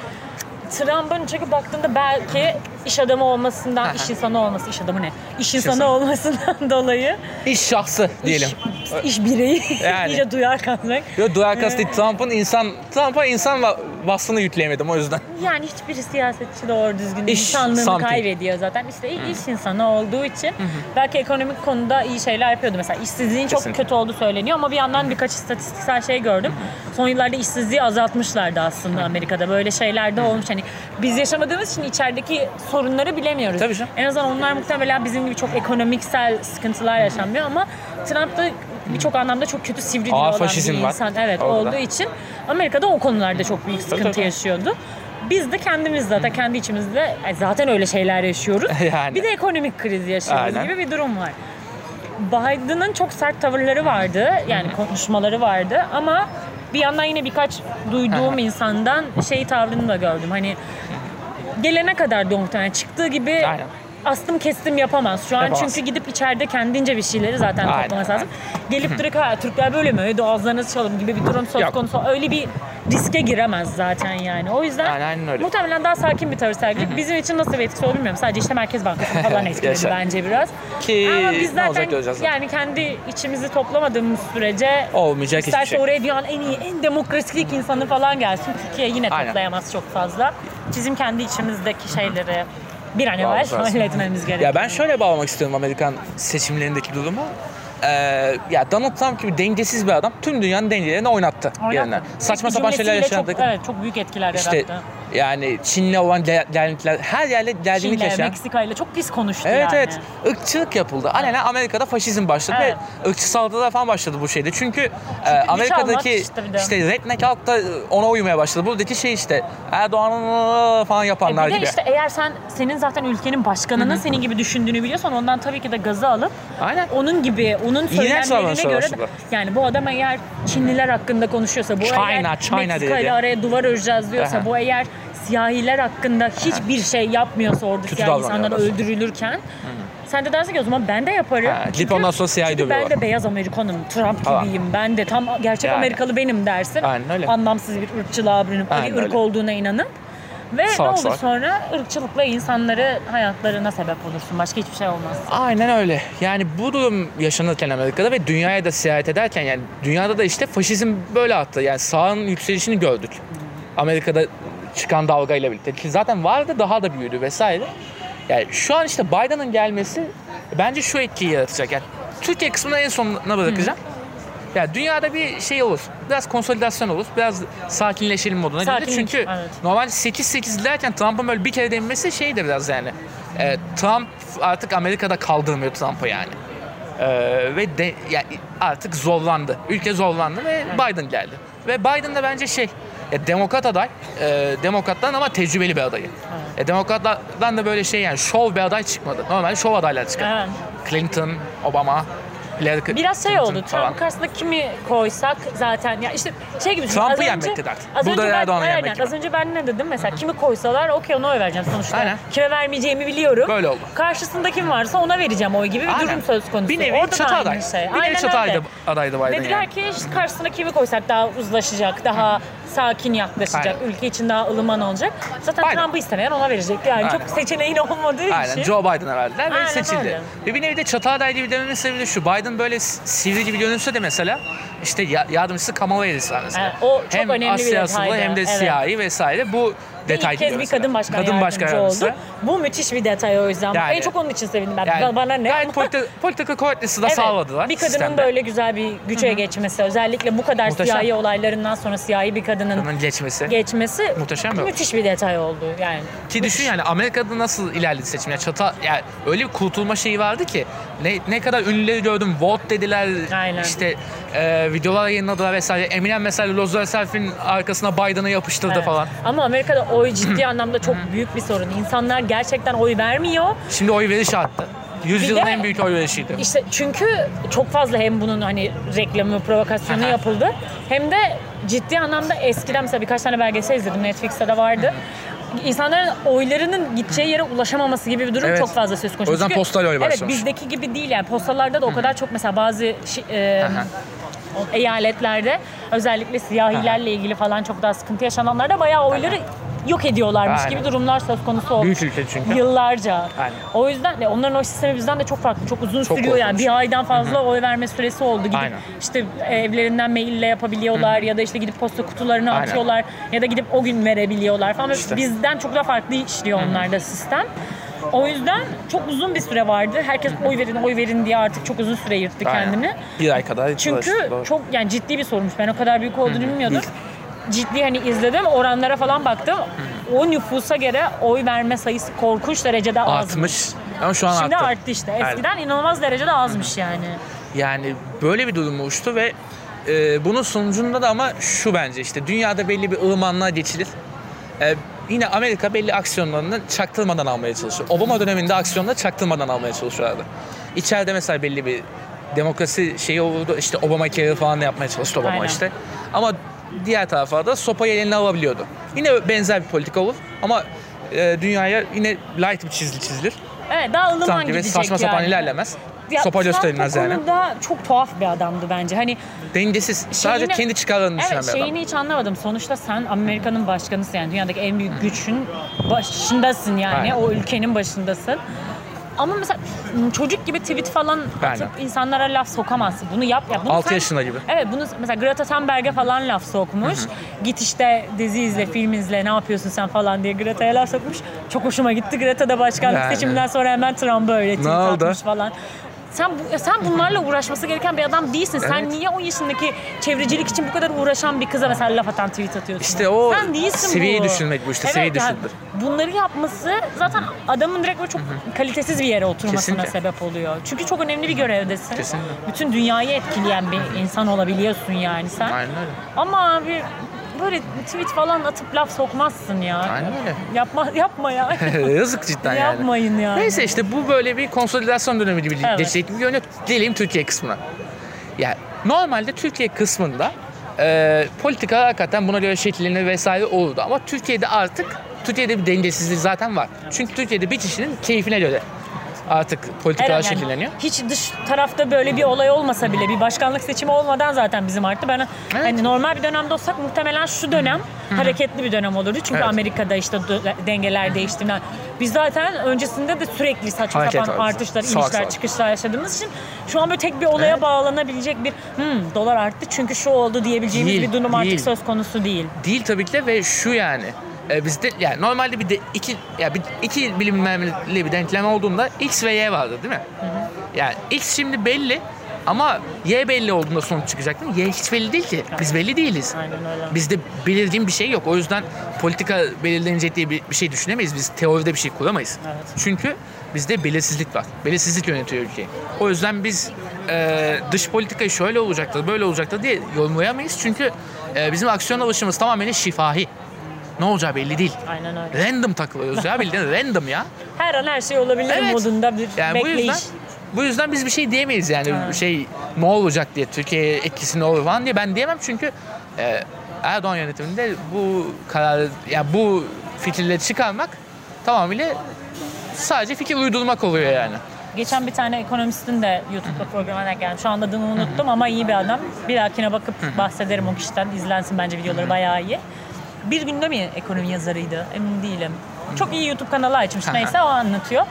Trump'ın çünkü baktığında belki iş adamı olmasından, Aha. iş insanı olması, iş adamı ne? İş insanı insanı. olmasından (laughs) dolayı İş şahsı diyelim. iş, iş bireyi (laughs) Yani. iyice duyar kalmak. Yo duyar kastı değil. Trump'ın insan Trump'a insan va- vasfını yükleyemedim o yüzden. Yani hiçbir siyasetçi doğru düzgün İş insanlığını something. kaybediyor zaten. İşte iş insanı olduğu için belki ekonomik konuda iyi şeyler yapıyordu. Mesela işsizliğin çok Kesinlikle. kötü olduğu söyleniyor ama bir yandan birkaç istatistiksel şey gördüm. Son yıllarda işsizliği azaltmışlardı aslında Amerika'da. Böyle şeyler de olmuş. Hani biz yaşamadığımız için içerideki sorunları bilemiyoruz. Tabii canım. En azından onlar muhtemelen bizim gibi çok ekonomiksel sıkıntılar yaşanmıyor ama Trump da birçok anlamda çok kötü sivri olan bir var insan. Evet orada. olduğu için Amerika'da o konularda çok büyük sıkıntı tabii. yaşıyordu. Biz de kendimiz zaten kendi içimizde zaten öyle şeyler yaşıyoruz. (laughs) Yani. Bir de ekonomik kriz yaşıyoruz Aynen. gibi bir durum var. Biden'ın çok sert tavırları vardı. Yani konuşmaları vardı ama bir yandan yine birkaç duyduğum insandan şey tavrını da gördüm. Hani gelene kadar da muhtemelen çıktığı gibi Aynen. Astım kestim yapamaz. Şu an Yapamaz. çünkü gidip içeride kendince bir şeyleri zaten Aynen, toplaması lazım. Gelip direkt ha Türkler böyle mi? Hadi ağızlarınızı çalın gibi bir durum söz Yok. konusu. Öyle bir riske giremez zaten yani. O yüzden Aynen, aynen öyle. muhtemelen daha sakin bir tavır sergileyecek. Bizim için nasıl bir etkisi olur bilmiyorum. Sadece işte Merkez Bankası (laughs) falan etkiledi bence biraz. Ki Ama biz zaten yani kendi içimizi toplamadığımız sürece Olmayacak hiçbir isterse şey. oraya dünyanın en iyi, en demokratik insanı falan gelsin. Türkiye yine Aynen. toplayamaz çok fazla. Bizim kendi içimizdeki şeyleri bir an evvel halletmemiz gerekiyor. Ya ben şöyle bağlamak istiyorum Amerikan seçimlerindeki durumu. Ee, ya Donald Trump gibi dengesiz bir adam tüm dünyanın dengelerini oynattı. Oynattı. Yerinden. Saçma sapan şeyler yaşandı. Çok, evet çok büyük etkiler İşte yarattı. Yani Çin'le olan der- dernekler her yerle gerginlik Çin'le, yaşayan. Meksika ile çok pis konuştu Evet yani. evet. Irkçılık yapıldı. Alenen Amerika'da faşizm başladı Evet. ve ırkçı saldırılar falan başladı bu şeyde. Çünkü e, Amerika'daki almak işte bir de. işte redneck halk da ona uymaya başladı. Buradaki şey işte Erdoğan'ın falan E yapanlar bir de gibi. işte eğer sen senin zaten ülkenin başkanının senin gibi düşündüğünü biliyorsan ondan tabii ki de gazı alıp Aynen. onun gibi onun söylemlerine göre de, yani bu adam eğer Çinliler hakkında konuşuyorsa bu China, eğer China Meksika ile araya duvar öreceğiz diyorsa Aha. bu eğer siyahiler hakkında hiçbir şey yapmıyorsa orada Kötü siyahi insanlar öldürülürken sen de dersin ki o zaman ben de yaparım. Ha, gidip Çünkü- ondan sonra siyahi çünkü ben dövüyorlar. de beyaz Amerikanım, Trump Falan. gibiyim, ben de tam gerçek Yani. Amerikalı benim dersin. Aynen öyle. Anlamsız bir ırkçılığa bürünüp bir ırk öyle. olduğuna inanıp ve Salak ne olur salak. sonra ırkçılıkla insanları hayatlarına sebep olursun. Başka hiçbir şey olmaz. Aynen öyle. Yani bu durum yaşanırken Amerika'da ve dünyaya da seyahat ederken yani dünyada da işte faşizm böyle attı. Yani sağın yükselişini gördük. Amerika'da çıkan dalgayla birlikte. Ki zaten vardı daha da büyüdü vesaire. Yani şu an işte Biden'ın gelmesi bence şu etkiyi yaratacak. Yani Türkiye kısmını en sonuna bırakacağım. Ya dünyada bir şey olur. Biraz konsolidasyon olur. Biraz sakinleşelim moduna. Sakinlik, Çünkü evet. normal 8-8 derken Trump'ın böyle bir kere denmesi şeydi biraz yani. Ee, Trump artık Amerika'da kaldırmıyor Trump'ı yani. Ee, ve de, ya artık zorlandı. Ülke zorlandı ve Biden geldi. Ve Biden da bence şey ya demokrat aday. E, demokrattan ama tecrübeli bir adayı. E, demokratlardan da böyle şey yani şov bir aday çıkmadı. Normal şov adaylar çıkar. Evet. Clinton, Obama, Hillary Biraz şey Clinton oldu. falan. Trump karşısında kimi koysak zaten ya işte şey gibi. Trump'ı yenmekti dert. Az Burada önce ben, Erdoğan'ı aynen, gibi. Az önce ben ne dedim mesela kimi koysalar okey ona oy vereceğim sonuçta. Aynen. Kime vermeyeceğimi biliyorum. Böyle oldu. Karşısında kim varsa ona vereceğim oy gibi bir Aynen. durum söz konusu. Bir nevi Orada da çatı aday. Şey. Bir nevi çatı adaydı, adaydı Biden Dediler yani. ki işte karşısına kimi koysak daha uzlaşacak, daha sakin yaklaşacak, Aynen. ülke için daha ılıman olacak. Zaten Biden. Trump'ı istemeyen ona verecekti. Yani Aynen. çok seçeneğin olmadığı Aynen için. Joe Biden'a verdiler ve Aynen seçildi. öyle. Ve bir nevi de çatı adaylığı bir dememin sebebi de şu. Biden böyle sivri gibi görünse de mesela işte ya- yardımcısı Kamala Harris var mesela. Evet, o çok hem önemli Asya asıllı hem de evet. siyahi vesaire bu detay İlk kez bir kadın başkan Kadın başkan oldu. Bu müthiş bir detay o yüzden. Yani- en çok onun için sevindim ben. Yani Bana ne? Gayet politi- (laughs) political correctness'ı da Evet, sağladılar. Bir kadının sistemde. böyle güzel bir güce geçmesi, özellikle bu kadar Muhteşem. siyahi olaylarından sonra siyahi bir kadının Kadının geçmesi. geçmesi Muhteşem bir- müthiş bir detay oldu yani. Ki düşün yani Amerika'da nasıl ilerledi seçim. Yani çata yani öyle bir kurtulma şeyi vardı ki ne ne kadar ünlüleri gördüm. Vote dediler. Aynen. İşte e, videolar yayınladılar vesaire. Eminem mesela Los Angeles'in arkasına Biden'ı yapıştırdı Evet. falan. Ama Amerika'da oy ciddi (clears throat) anlamda çok büyük bir sorun. İnsanlar gerçekten oy vermiyor. Şimdi oy veriş arttı. Yüzyılın en büyük oy verişiydi. İşte çünkü çok fazla hem bunun hani reklamı, provokasyonu yapıldı. Hem de ciddi anlamda eskiden mesela birkaç tane belgesel izledim. Netflix'te de vardı. İnsanların oylarının gideceği yere ulaşamaması gibi bir durum Evet. çok fazla söz konusu. O yüzden Çünkü- postal oy Evet başlamış. bizdeki gibi değil yani postalarda da o kadar çok mesela bazı şi- e, eyaletlerde özellikle siyahilerle ilgili falan çok daha sıkıntı yaşananlarda bayağı oyları yok ediyorlarmış Aynen. gibi durumlar söz konusu olmuş. Büyük ülke çünkü. Yıllarca. Aynen. O yüzden de onların oy sistemi bizden de çok farklı. Çok uzun Çok sürüyor yani. Bir aydan fazla oy verme süresi oldu. Gidip Aynen. işte evlerinden maille yapabiliyorlar ya da işte gidip posta kutularına Aynen. atıyorlar ya da gidip o gün verebiliyorlar falan. İşte. Bizden çok daha farklı işliyor onlarda sistem. O yüzden çok uzun bir süre vardı. Herkes oy verin, oy verin diye artık çok uzun süre yırttı Aynen. kendini. Bir ay kadar. Çünkü doğru. çok yani ciddi bir sorunmuş. Ben o kadar büyük olduğunu bilmiyordum. değil. Ciddi hani izledim, oranlara falan baktım. O nüfusa göre oy verme sayısı korkunç derecede azmış. artmış. Ama şu an Şimdi arttı. arttı işte. Eskiden inanılmaz derecede azmış yani. Yani böyle bir durum oluştu ve e, bunun sonucunda da ama şu bence işte dünyada belli bir ılımanlığa geçilir. E, yine Amerika belli aksiyonlarını çaktırmadan almaya çalışıyor. Obama döneminde aksiyonları çaktırmadan almaya çalışıyorlardı. İçeride mesela belli bir demokrasi şeyi olurdu. İşte Obama Care falan da yapmaya çalıştı Obama Aynen. işte. Ama diğer tarafa da sopayı eline alabiliyordu. Yine benzer bir politika olur ama e, dünyaya yine light bir çizgi çizilir. Evet daha ılıman gibi gidecek saçma sapan yani. ilerlemez. Ya, Sopa Trump gösterilmez o yani. konuda çok tuhaf bir adamdı bence. Hani Dengesiz. Sadece Şeyini- kendi çıkarlarını düşünen Evet bir adam. şeyini hiç anlamadım. Sonuçta sen Amerika'nın başkanısın yani dünyadaki en büyük güçün başındasın yani. Aynen. O ülkenin başındasın. Ama mesela çocuk gibi tweet falan atıp Aynen. insanlara laf sokamazsın. Bunu yap ya. Bunu Altı sen- yaşında gibi. Evet bunu mesela Greta Thunberg'e falan laf sokmuş. Git işte dizi izle, film izle, ne yapıyorsun sen falan diye Greta'ya laf sokmuş. Çok hoşuma gitti. Greta da başkanlık Yani. seçiminden sonra hemen Trump'a öyle tweet oldu? atmış falan. Sen bu, sen bunlarla uğraşması gereken bir adam değilsin. Sen Evet. niye o yaşındaki çevrecilik için bu kadar uğraşan bir kıza mesela laf atan tweet atıyorsun? İşte o Sen değilsin seviyeyi bu. düşünmek bu işte, seviyeyi yani düşündür. bunları yapması zaten adamın direkt böyle çok kalitesiz bir yere oturmasına Kesinlikle. sebep oluyor. Çünkü çok önemli bir görevdesin. Kesinlikle. Bütün dünyayı etkileyen bir insan olabiliyorsun yani sen. Aynen öyle. Ama abi böyle tweet falan atıp laf sokmazsın ya. Aynen öyle. Yapma yapma ya. (laughs) Yazık cidden yani. Yapmayın yani. Neyse işte bu böyle bir konsolidasyon dönemi gibi Evet. geçecek gibi görünüyor. Gelelim Türkiye kısmına. Yani normalde Türkiye kısmında e, politika hakikaten buna göre şekillenir vesaire olurdu. Ama Türkiye'de artık Türkiye'de bir dengesizlik zaten var. Çünkü Türkiye'de bir kişinin keyfine göre artık politikalar yani şekilleniyor. Hiç dış tarafta böyle bir olay olmasa bile bir başkanlık seçimi olmadan zaten bizim arttı. Ben Evet. hani normal bir dönemde olsak muhtemelen şu dönem hareketli bir dönem olurdu. Çünkü Evet. Amerika'da işte dengeler değiştiğinden. Biz zaten öncesinde de sürekli saçma Hareket sapan var. artışlar, Salak inişler, salak. çıkışlar yaşadığımız için şu an böyle tek bir olaya Evet. bağlanabilecek bir hmm, dolar arttı çünkü şu oldu diyebileceğimiz Değil, bir durum artık değil. söz konusu değil. Değil tabii ki de ve şu yani e, bizde yani normalde bir de iki ya bir iki bilinmemli bir denklem olduğunda x ve y vardı değil mi? Yani x şimdi belli ama y belli olduğunda sonuç çıkacak değil mi? Y hiç belli değil ki. Biz belli değiliz. Aynen öyle. Bizde belirgin bir şey yok. O yüzden politika belirlenecek diye bir, bir şey düşünemeyiz. Biz teoride bir şey kuramayız. Evet. Çünkü bizde belirsizlik var. Belirsizlik yönetiyor ülkeyi. O yüzden biz e, dış politikayı şöyle olacaktır, böyle olacaktır diye yorumlayamayız. Çünkü e, bizim aksiyon alışımız tamamen şifahi. Ne olacağı belli değil. Aynen öyle. Random takılıyoruz ya bildiğin (laughs) random ya. Her an her şey olabilir Evet. modunda bir Yani bu bekleyiş. yüzden bu yüzden biz bir şey diyemeyiz yani Evet. şey ne olacak diye Türkiye'ye etkisi ne olur falan diye ben diyemem çünkü e, Erdoğan yönetiminde bu karar ya bu fikirleri çıkarmak tamamıyla sadece fikir uydurmak oluyor yani. Geçen bir tane ekonomistin de YouTube'da programına denk geldim. Şu anda adını unuttum ama iyi bir adam. Bir dahakine bakıp bahsederim o kişiden. İzlensin bence videoları bayağı iyi. Bir günde mi ekonomi yazarıydı? Emin değilim. Çok iyi YouTube kanalı açmış. Neyse o anlatıyor.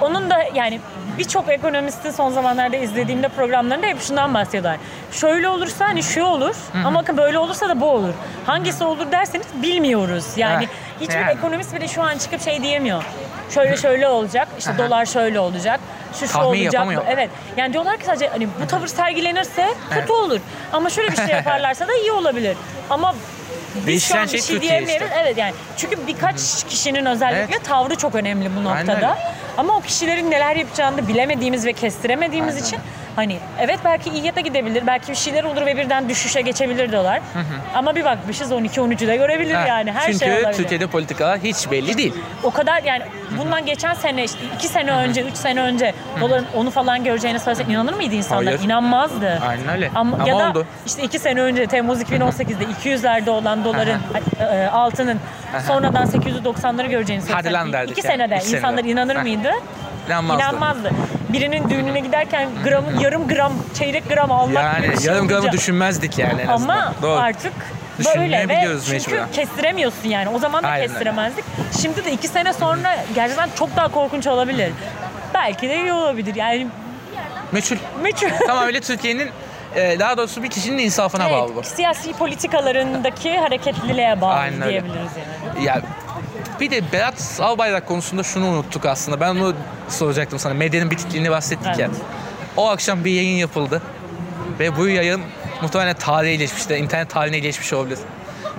Onun da yani birçok ekonomistin son zamanlarda izlediğimde programlarında hep şundan bahsediyorlar. Şöyle olursa hani şu olur ama bakın böyle olursa da bu olur. Hangisi olur derseniz bilmiyoruz. Yani hiçbir yani. ekonomist bile şu an çıkıp şey diyemiyor. Şöyle şöyle olacak. işte dolar şöyle olacak. Şu şu olacak. yapamıyor. Evet. Yani diyorlar ki sadece hani bu tavır sergilenirse kötü Evet. olur. Ama şöyle bir şey (laughs) yaparlarsa da iyi olabilir. Ama Değişen şey şey Türkiye işte. Evet yani çünkü birkaç kişinin özellikle Evet. tavrı çok önemli bu Aynen noktada. öyle. Ama o kişilerin neler yapacağını da bilemediğimiz ve kestiremediğimiz için hani evet belki iyiye de gidebilir. Belki bir şeyler olur ve birden düşüşe geçebilir dolar. Ama bir bakmışız 12-13'ü de görebilir Ha, yani. Her Çünkü şey olabilir. Türkiye'de politikalar hiç belli değil. O kadar yani bundan geçen sene işte iki sene önce, üç sene önce doların onu falan göreceğini söylesek inanır mıydı insanlar? Hayır. İnanmazdı. Aynen öyle. Ama, Ama ya da oldu. işte iki sene önce Temmuz 2018'de 200'lerde olan doların e, altının sonradan 890'ları göreceğini Hadi söylesek. lan derdik yani. senede senede. insanlar inanır mıydı? İnanmazdı. İnanmazdı. Birinin düğününe giderken gramı, yarım gram, çeyrek gram almak Yani şey yarım gramı olunca- düşünmezdik yani en azından. ama Doğru. artık böyle ve çünkü mecburen. kestiremiyorsun yani. O zaman da Aynen öyle. kestiremezdik. Şimdi de iki sene sonra gerçekten çok daha korkunç olabilir. Belki de iyi olabilir. Yani Meçhul. meçhul. (laughs) Tamamıyla Türkiye'nin e, daha doğrusu bir kişinin insafına bağlı bu. Evet, siyasi politikalarındaki hareketliliğe bağlı Aynen öyle. diyebiliriz yani. Ya bir de Berat Albayrak konusunda şunu unuttuk aslında. Ben onu soracaktım sana. Medyanın bitikliğini bahsettik ya. Evet. O akşam bir yayın yapıldı. Ve bu yayın muhtemelen tarihe geçmiş de internet tarihine geçmiş olabilir.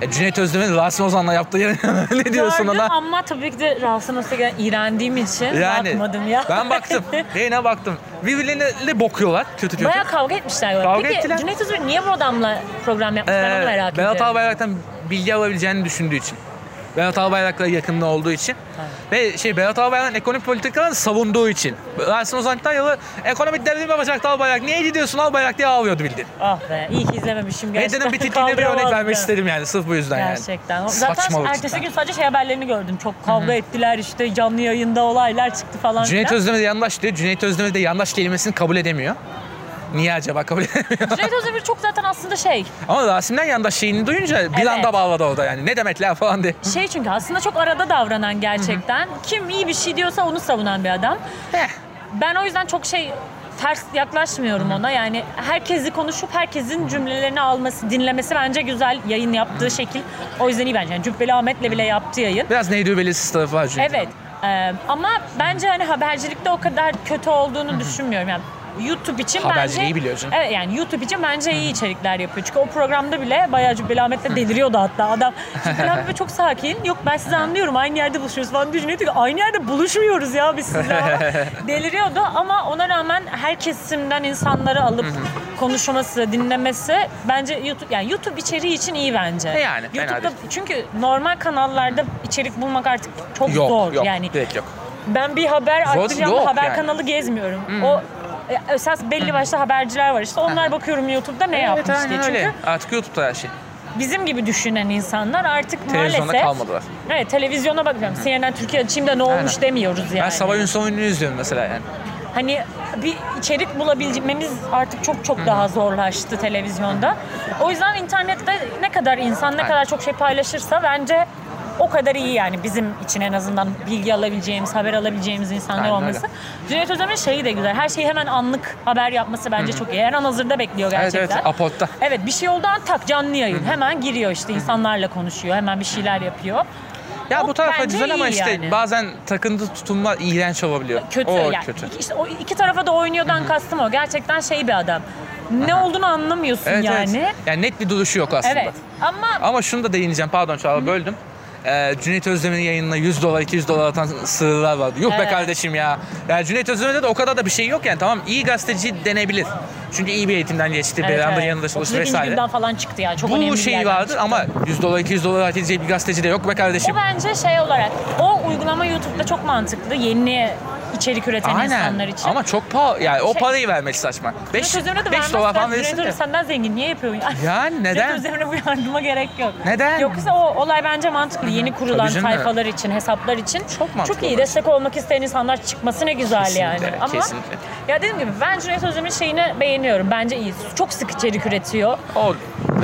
E, Cüneyt Özdemir'in Rasim Ozan'la yaptığı yayın (laughs) ne diyorsun Gördüm ona? ama tabii ki de Rasim Öztekin'e iğrendiğim için Yani bakmadım ya. ben baktım. (laughs) Yayına baktım. Birbirlerine bokuyorlar kötü kötü. Bayağı kavga etmişler. galiba. Kavga Peki ettiler. Cüneyt Özdemir niye bu adamla program yapmış? ben onu Ee, merak Berat ediyorum. Albayrak'tan bilgi alabileceğini düşündüğü için. Berat Albayrak'la yakınlığı olduğu için. Ve şey Berat Albayrak'ın ekonomik politikalarını savunduğu için. Rasim Ozan'dan yılı ekonomik devrim yapacaktı Albayrak. Niye gidiyorsun Albayrak diye ağlıyordu bildiğin. Ah be iyi ki izlememişim gerçekten. Medyanın bitikliğine bir örnek vermek istedim yani sırf bu yüzden yani. Gerçekten. Zaten Saçmalık ertesi gün sadece şey haberlerini gördüm. Çok kavga ettiler işte canlı yayında olaylar çıktı falan Cüneyt. Özdemir de yandaş diyor. Cüneyt Özdemir de yandaş kelimesini kabul edemiyor. Niye acaba kabul edemiyor? Cüneyt Özdemir çok zaten aslında şey, Ama Rasim'den yandaş şeyini duyunca bir Evet. anda bağladı orada yani. Ne demekler falan diye. şey çünkü aslında çok arada davranan gerçekten. Kim iyi bir şey diyorsa onu savunan bir adam. Heh. Ben o yüzden çok şey ters yaklaşmıyorum ona. Yani herkesi konuşup herkesin cümlelerini alması, dinlemesi bence güzel. Yayın yaptığı şekil. O yüzden iyi bence. Yani Cübbeli Ahmet'le bile yaptı yayın. Biraz neydi belirsiz tarafı var çünkü. Evet. Ee, ama bence hani habercilikte o kadar kötü olduğunu düşünmüyorum. Yani YouTube için Haberciliği bence... biliyor canım. Evet yani YouTube için bence iyi içerikler yapıyor. Çünkü o programda bile bayağı Cübbeli Ahmet'le deliriyordu hatta. Adam (laughs) Cübbeli Ahmet çok sakin. Yok ben sizi anlıyorum aynı yerde buluşuyoruz falan düşünüyor. Diyor ki, Aynı yerde buluşmuyoruz ya biz sizle. (laughs) deliriyordu ama ona rağmen her kesimden insanları alıp konuşması, dinlemesi bence YouTube yani YouTube içeriği için iyi bence. E yani, fena YouTube'da değil. çünkü normal kanallarda içerik bulmak artık çok Yok zor. yok. Yani Direkt yok. ben bir haber Zor yok haber yani. kanalı gezmiyorum. O e, esas belli başlı haberciler var işte. Onlar bakıyorum YouTube'da ne yapmış Evet diye. aynen Çünkü öyle. Artık YouTube'da her şey. bizim gibi düşünen insanlar artık Televizyonda maalesef kalmadılar. Evet televizyona bakıyorum. CNN Türkiye açayım da ne olmuş Aynen. demiyoruz yani. Ben Sabah Ünsal oyununu izliyorum mesela yani. Hani bir içerik bulabilmemiz artık çok çok daha zorlaştı televizyonda. O yüzden internette ne kadar insan ne Aynen. kadar çok şey paylaşırsa bence o kadar iyi yani bizim için en azından bilgi alabileceğimiz, haber alabileceğimiz insanlar Aynen olması. Cüneyt Özdemir'in şeyi de güzel. Her şeyi hemen anlık haber yapması bence çok iyi. Her an hazırda bekliyor Evet gerçekten. evet Apot'ta. Evet bir şey olduğu an tak canlı yayın. Hemen giriyor işte insanlarla konuşuyor. Hemen bir şeyler yapıyor. Ya O bu tarafa güzel ama işte yani. bazen takıntı tutumlar iğrenç olabiliyor. kötü o yani. kötü. İşte o iki tarafa da oynuyordan kastım o. Gerçekten şey bir adam. Ne olduğunu anlamıyorsun Evet yani. evet. Yani net bir duruşu yok aslında. Evet. Ama Ama şunu da değineceğim pardon Çağla böldüm. Ee, Cüneyt Özdemir'in yayınına 100 dolar 200 dolar atan sığırlar vardı. Yok be Evet. kardeşim ya. Yani Cüneyt Özdemir'de de o kadar da bir şey yok yani. Tamam iyi gazeteci denebilir. Çünkü iyi bir eğitimden geçti. evet, beraber yanında çalıştı 32. vesaire. günden falan çıktı yani. Çok önemli Bu bir şey yerden vardır çıktı. ama 100 dolar 200 dolar hak edecek bir gazeteci de yok be kardeşim. O bence şey olarak o uygulama YouTube'da çok mantıklı. Yeni içerik üreten Aynen. insanlar için. Ama çok pahalı. Yani o Şey- parayı vermek saçma. 5, Cüneyt Özdemir'e de 5 dolar falan verirsin de. Senden zengin. Niye yapıyorsun? Yani neden? Cüneyt Özdemir'e bu yardıma gerek yok. Neden? Yoksa o olay bence mantıklı. Yeni kurulan sayfalar için, hesaplar için Çok mantıklı iyi. olur. Destek olmak isteyen insanlar çıkması ne güzel Kesinlikle, yani. Ama kesinlikle. ya dediğim gibi ben Cüneyt Özdemir'in şeyini beğeniyorum. Bence iyi. Çok sık içerik üretiyor. O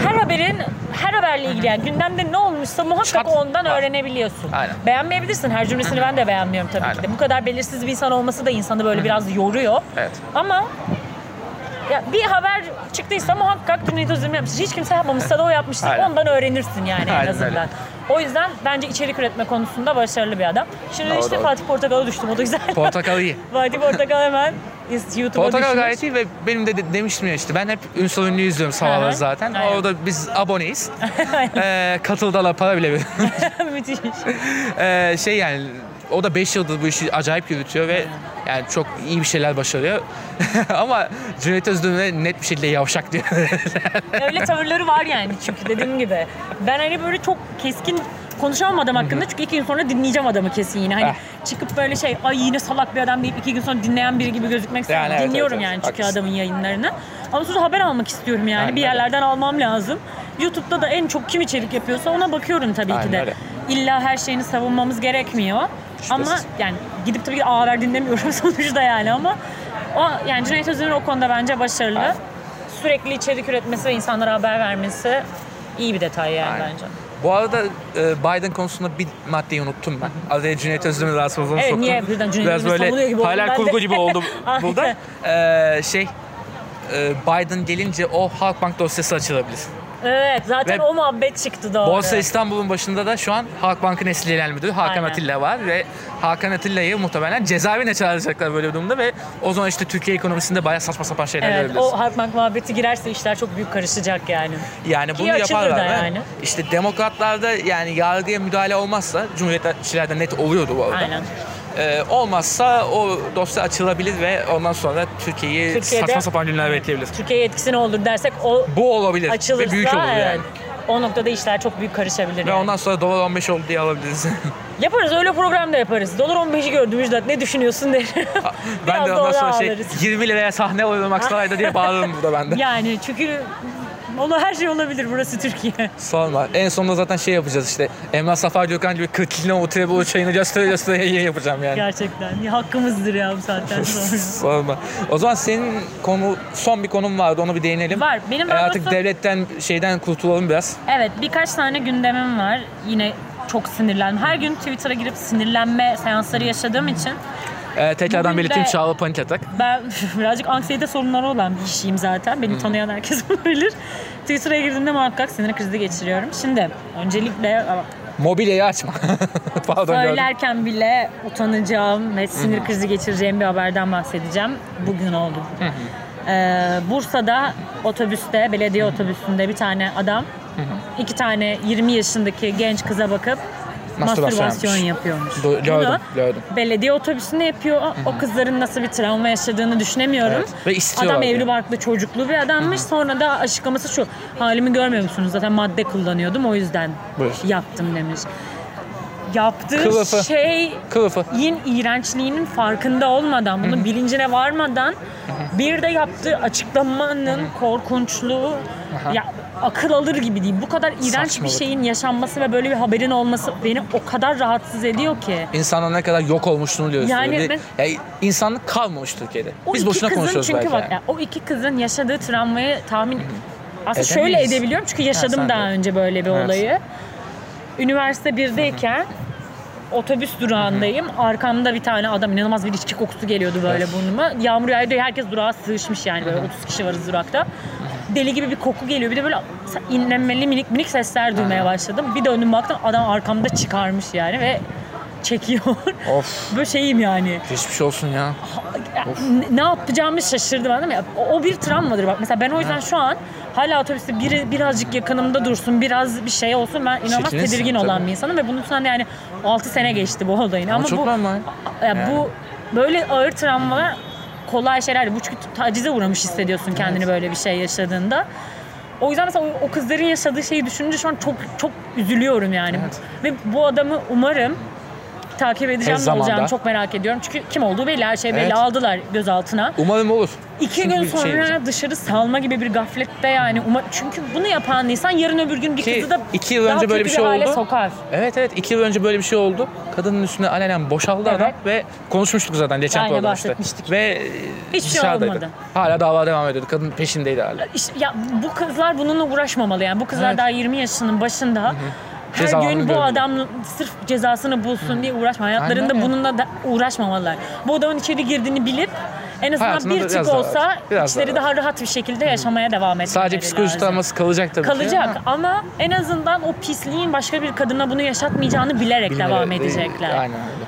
her haberin her haberle ilgili yani gündemde ne olmuşsa muhakkak Çat. ondan Ha. öğrenebiliyorsun. Aynen. Beğenmeyebilirsin. Her cümlesini ben de beğenmiyorum tabii ki Aynen. de. Bu kadar belirsiz bir insan olması da insanı böyle biraz yoruyor. Evet. Ama ya bir haber çıktıysa muhakkak Cüneyt Özdemir yapmış. Hiç kimse yapmamışsa da o yapmıştır. Aynen. Ondan öğrenirsin yani en Aynen azından. öyle. O yüzden bence içerik üretme konusunda başarılı bir adam. Şimdi Doğru, işte doğru. Fatih Portakal'a düştüm. O da güzel. Portakal iyi. (laughs) Fatih Portakal hemen YouTube'a Portakal düşmüş. gayet iyi ve benim de, de- demiştim ya işte ben hep Ünsal Ünlü izliyorum sabahları zaten. Aynen. Orada biz aboneyiz. (laughs) ee, katıldalar para bile. (laughs) Müthiş. Ee, şey yani o da 5 yıldır bu işi acayip yürütüyor ve yani çok iyi bir şeyler başarıyor. (laughs) Ama Cüneyt Özdemir'e net bir şekilde yavşak diyor. (laughs) Öyle tavırları var yani çünkü dediğim gibi. Ben hani böyle çok keskin konuşamam adam hakkında çünkü iki gün sonra dinleyeceğim adamı kesin yine. Hani Eh. çıkıp böyle şey ay yine salak bir adam deyip iki gün sonra dinleyen biri gibi gözükmek istemiyorum. Yani evet, Dinliyorum evet, yani evet. çünkü Haklısın. adamın yayınlarını. Ama sonra haber almak istiyorum yani. Aynen bir öyle. yerlerden almam lazım. YouTube'da da en çok kim içerik yapıyorsa ona bakıyorum tabii Aynen ki de. öyle. İlla her şeyini savunmamız gerekmiyor. Ama Şüphesiz. yani gidip tabii ki A Haber dinlemiyorum (laughs) sonuçta yani ama o yani Cüneyt Özdemir o konuda bence başarılı. Aynen. Sürekli içerik üretmesi ve insanlara haber vermesi iyi bir detay yani Aynen. bence. Bu arada e, Biden konusunda bir maddeyi unuttum ben. Araya Cüneyt Özdemir rahatsız olduğunu Evet, soktum. niye birden Cüneyt Biraz gibi böyle hayal de. kurgu gibi oldu (laughs) burada. Ee, şey e, Biden gelince o Halkbank dosyası açılabilir. Evet zaten Ve o muhabbet çıktı doğru. Borsa İstanbul'un başında da şu an Halkbank'ın eski genel müdürü Hakan Aynen. Atilla var ve Hakan Atilla'yı muhtemelen cezaevine çağıracaklar böyle bir durumda ve o zaman işte Türkiye ekonomisinde bayağı saçma sapan şeyler Evet görebiliriz. o Halkbank muhabbeti girerse işler çok büyük karışacak yani. Yani bunu açılır da yaparlar. yani. İşte demokratlarda yani yargıya müdahale olmazsa Cumhuriyetçilerde net oluyordu bu arada. Aynen. Ee, olmazsa o dosya açılabilir ve ondan sonra Türkiye'yi Türkiye'de- saçma sapan günler bekleyebilir. Türkiye'ye etkisi ne olur dersek o Bu olabilir açılırsa ve büyük olur evet, yani. o noktada işler çok büyük karışabilir. Ve yani. ondan sonra dolar 15 oldu diye alabiliriz. (laughs) Yaparız öyle program da yaparız. Dolar 15'i gördüm Müjdat ne düşünüyorsun derim. ben de Biraz ondan da sonra şey alırız. 20 liraya sahne alıyorum Aksaray'da diye bağırırım burada ben de. yani çünkü ola her şey olabilir burası Türkiye. Sorma. En sonunda zaten şey yapacağız işte. Emrah Safa Gökhan gibi 40 kilo oturup bu çayını göstere göstere yapacağım yani. Gerçekten. Ya, hakkımızdır ya bu saatten (laughs) sonra. Sorma. O zaman senin konu son bir konum vardı onu bir değinelim. Var. Benim E, artık doğrusu- devletten şeyden kurtulalım biraz. Evet birkaç tane gündemim var. Yine çok sinirlendim. Her gün Twitter'a girip sinirlenme seansları yaşadığım için Ee, tekrardan Bugün belirteyim Çağla panik atak. ben (laughs) birazcık anksiyete sorunları olan bir kişiyim zaten. Beni tanıyan herkes (laughs) bunu bilir. Twitter'a girdiğimde muhakkak sinir krizi geçiriyorum. Şimdi öncelikle Mobilyayı açma. (laughs) Pardon gördüm. söylerken bile utanacağım ve sinir krizi geçireceğim bir haberden bahsedeceğim. Bugün oldu. Ee, Bursa'da otobüste, belediye otobüsünde bir tane adam iki tane 20 yaşındaki genç kıza bakıp Mastürbasyon mastürbasyon yapmış. yapıyormuş. Do- gördüm, gördüm. belediye otobüsünde yapıyor. O kızların nasıl bir travma yaşadığını düşünemiyorum. Evet, ve istiyorlar Adam evli barklı çocuklu bir adammış. Sonra da açıklaması şu. Halimi görmüyor musunuz? Zaten madde kullanıyordum o yüzden Buyur. yaptım demiş. Yaptığı Kılıfı. şey Kılıfı. yin iğrençliğinin farkında olmadan, bunun bilincine varmadan bir de yaptığı açıklamanın korkunçluğu ya akıl alır gibi değil. Bu kadar iğrenç bir Saçmalık. şeyin yaşanması ve böyle bir haberin olması beni o kadar rahatsız ediyor ki. İnsanlar ne kadar yok olmuşluğunu diyoruz. Yani Yani, ben- ya, insanlık kalmamış Türkiye'de. O Biz boşuna konuşuyoruz çünkü belki. bak yani. ya, o iki kızın yaşadığı travmayı tahmin aslında şöyle edebiliyorum çünkü yaşadım sen daha de. önce böyle bir Evet. olayı. Üniversite 1'deyken otobüs durağındayım. Arkamda bir tane adam inanılmaz bir içki kokusu geliyordu böyle burnuma. Yağmur yağıyor herkes durağa sığışmış yani böyle 30 kişi varız durakta. Deli gibi bir koku geliyor. Bir de böyle inlenmeli minik minik sesler duymaya başladım. Bir döndüm baktım adam arkamda çıkarmış yani ve çekiyor. Of. (laughs) böyle şeyim yani. Geçmiş olsun ya. Ne- yapacağımı şaşırdım anladın mı? O, o bir travmadır bak. Mesela ben o yüzden şu an hala otobüste biri birazcık yakınımda dursun, biraz bir şey olsun. Ben inanılmaz Çekinirsin, tedirgin olan tabii. bir insanım ve bunun üstüne yani 6 sene geçti bu olayın. Ama, çok bu normal. ya Yani. bu böyle ağır travmalar kolay şeyler. Bu çünkü tacize uğramış hissediyorsun kendini böyle bir şey yaşadığında. O yüzden mesela o, o kızların yaşadığı şeyi düşününce şu an çok çok üzülüyorum yani. Evet. Ve bu adamı umarım takip edeceğim ne olacağını çok merak ediyorum. Çünkü kim olduğu belli, her şey belli. Evet. Aldılar gözaltına. Umarım olur. İki Çünkü gün şey sonra diyeceğim. dışarı salma gibi bir gaflette yani. Uma- çünkü bunu yapan insan yarın öbür gün bir Ki kızı da iki yıl önce böyle bir şey hale oldu. sokar. Evet evet iki yıl önce böyle bir şey oldu. Kadının üstüne alenen boşaldı Evet. adam ve konuşmuştuk zaten geçen Aynen, programda işte. Ve e, Hiçbir şey olmadı. Hala dava devam ediyordu. Kadın peşindeydi hala. İşte ya bu kızlar bununla uğraşmamalı yani. Bu kızlar Evet. daha 20 yaşının başında. Her Cezalarını gün bu adam sırf cezasını bulsun diye uğraşma. Hayatlarında Aynen bununla da uğraşmamalılar. Bu adamın içeri girdiğini bilip en azından Hayatında bir da tık biraz daha olsa. Biraz içleri daha daha rahat bir şekilde yaşamaya devam etmeleri Sadece psikolojik lazım. travması kalacak tabii ki Kalacak ama en azından o pisliğin başka bir kadına bunu yaşatmayacağını bilerek devam edecekler. Aynen öyle.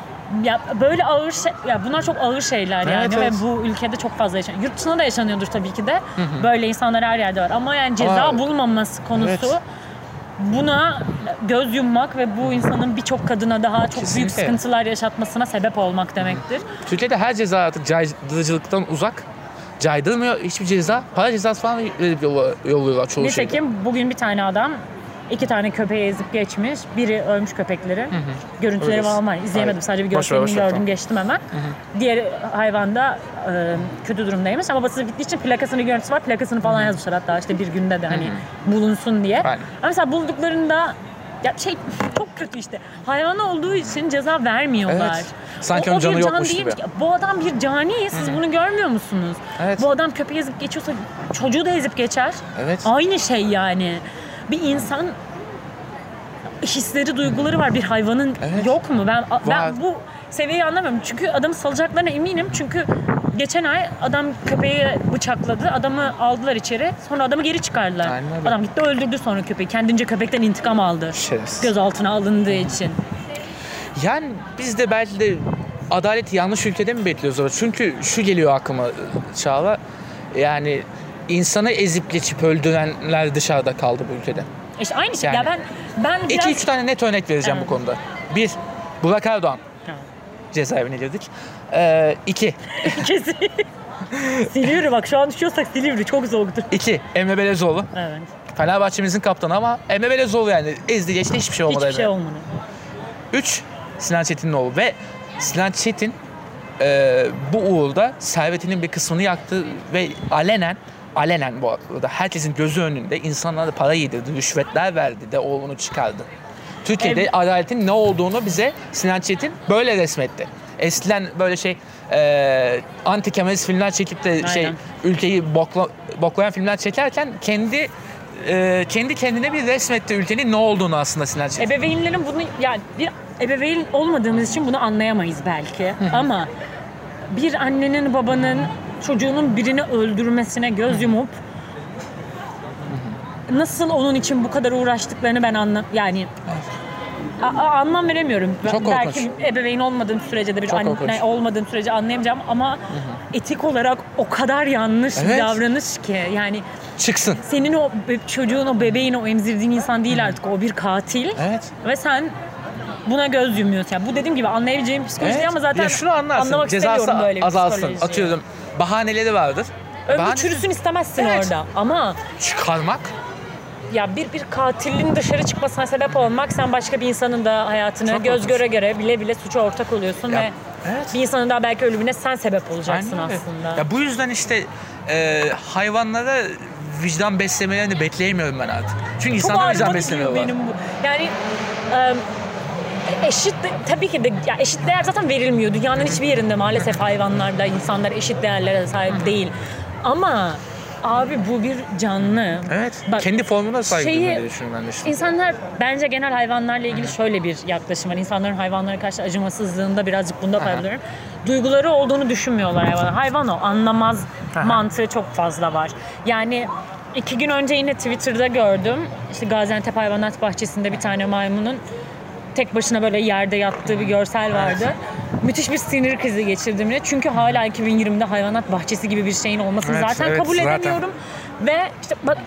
Ya böyle ağır şey, ya bunlar çok ağır şeyler yani Evet, ve evet. bu ülkede çok fazla yaşanıyor. Yurt dışında da yaşanıyordur tabii ki de. Böyle insanlar her yerde var ama yani ceza Ama- bulmaması konusu Evet. Buna göz yummak ve bu insanın birçok kadına daha çok büyük Kesinlikle. sıkıntılar yaşatmasına sebep olmak demektir. Türkiye'de her ceza artık caydırıcılıktan uzak. Caydırmıyor hiçbir ceza. Para cezası falan yolla- yolluyorlar çoğu şeyde. Nitekim bugün bir tane adam iki tane köpeği ezip geçmiş. Biri ölmüş köpekleri. Görüntüleri Öyle. var ama izleyemedim. Hayır. Sadece bir ver, gördüm tamam. geçtim hemen. Diğer hayvan da e, kötü durumdaymış ama basını bittiği için plakasını görüntüsü var. Plakasını falan yazmışlar hatta işte bir günde de hani bulunsun diye. Aynen. Ama mesela bulduklarında ya şey (laughs) çok kötü işte. Hayvan olduğu için ceza vermiyorlar. Evet. Sanki O- onun canı can yokmuş değilmiş gibi. Bu adam bir cani. Siz bunu görmüyor musunuz? Evet. Bu adam köpeği ezip geçiyorsa çocuğu da ezip geçer. Evet. Aynı şey yani. Bir insan hisleri, duyguları var. Bir hayvanın Evet. yok mu? Ben Var. ben bu seviyeyi anlamıyorum. Çünkü adamı salacaklarına eminim. Çünkü geçen ay adam köpeği bıçakladı. Adamı aldılar içeri. Sonra adamı geri çıkardılar. Aynen öyle. Adam gitti öldürdü sonra köpeği. Kendince köpekten intikam aldı. Şerefsiz. Gözaltına alındığı için. Yani biz de belki de adaleti yanlış ülkede mi bekliyoruz? acaba? Çünkü şu geliyor aklıma Çağla. Yani insanı ezip geçip öldürenler dışarıda kaldı bu ülkede. İşte aynı şey. Yani- ya ben ben biraz... İki üç tane net örnek vereceğim Evet. bu konuda. Bir, Burak Erdoğan. Tamam. Cezaevine girdik. Ee, iki, (laughs) Kesin. Silivri bak şu an düşüyorsak Silivri çok soğuktur. iki Emre Belezoğlu. Evet. Fenerbahçe'mizin kaptanı ama Emre Belezoğlu yani ezdi geçti hiçbir şey olmadı. Hiçbir şey olmadı. 3 Sinan Çetinoğlu ve Sinan Çetin e, bu uğurda servetinin bir kısmını yaktı ve alenen alenen bu arada herkesin gözü önünde insanlara para yedirdi, rüşvetler verdi de o onu çıkardı. Türkiye'de Evet. adaletin ne olduğunu bize Sinan Çetin böyle resmetti. Eskiden böyle şey e, anti Kemalist filmler çekip de şey Aynen. ülkeyi bokla, boklayan filmler çekerken kendi e, kendi kendine bir resmetti ülkenin ne olduğunu aslında Sinan Çetin. Ebeveynlerin bunu yani bir ebeveyn olmadığımız için bunu anlayamayız belki. Ama bir annenin babanın çocuğunun birini öldürmesine göz yumup nasıl onun için bu kadar uğraştıklarını ben anlam yani a- a- anlam veremiyorum. Çok Belki korkunç. ebeveyn olmadığım sürece de bir Çok anne korkunç. olmadığım sürece anlayamayacağım ama etik olarak o kadar yanlış bir Evet. davranış ki yani Çıksın. senin o be- çocuğun o bebeğin o emzirdiğin insan değil artık o bir katil. Evet. Ve sen buna göz yumuyorsun. Yani bu dediğim gibi anlayabileceğim psikoloji Evet. ama zaten ya şunu anlarsın. anlamak Cezası istemiyorum böyle bir azalsın. psikolojiyi. Atıyorum bahaneleri vardır. Ömrü Bahane- çürüsün istemezsin Evet. orada. Ama çıkarmak ya bir bir katilin dışarı çıkmasına sebep olmak sen başka bir insanın da hayatını Çok göz göre göre bile bile suça ortak oluyorsun Ya, ve evet. bir insanın daha belki ölümüne sen sebep olacaksın Aynen öyle. aslında. Ya bu yüzden işte e, hayvanlara vicdan beslemelerini bekleyemiyorum ben artık. Çünkü Çok insanlar vicdan gidiyor benim bu. Yani e, eşit tabii ki de ya eşit değer zaten verilmiyor. Dünyanın hiçbir yerinde maalesef hayvanlarda insanlar eşit değerlere sahip değil. Ama abi bu bir canlı. Evet. Bak, Kendi formuna saygı şeyi- düşünüyorum ben de işte. İnsanlar bence genel hayvanlarla ilgili şöyle bir yaklaşım var. İnsanların hayvanlara karşı acımasızlığında birazcık bunda pay buluyorum. Duyguları olduğunu düşünmüyorlar hayvan. Hayvan o anlamaz Aha. mantığı çok fazla var. Yani iki gün önce yine Twitter'da gördüm. İşte Gaziantep Hayvanat Bahçesi'nde bir tane maymunun tek başına böyle yerde yattığı bir görsel vardı. Müthiş bir sinir krizi geçirdim yine. Çünkü hala 2020'de hayvanat bahçesi gibi bir şeyin olmasını Evet, zaten evet, kabul zaten. edemiyorum. Ve işte bak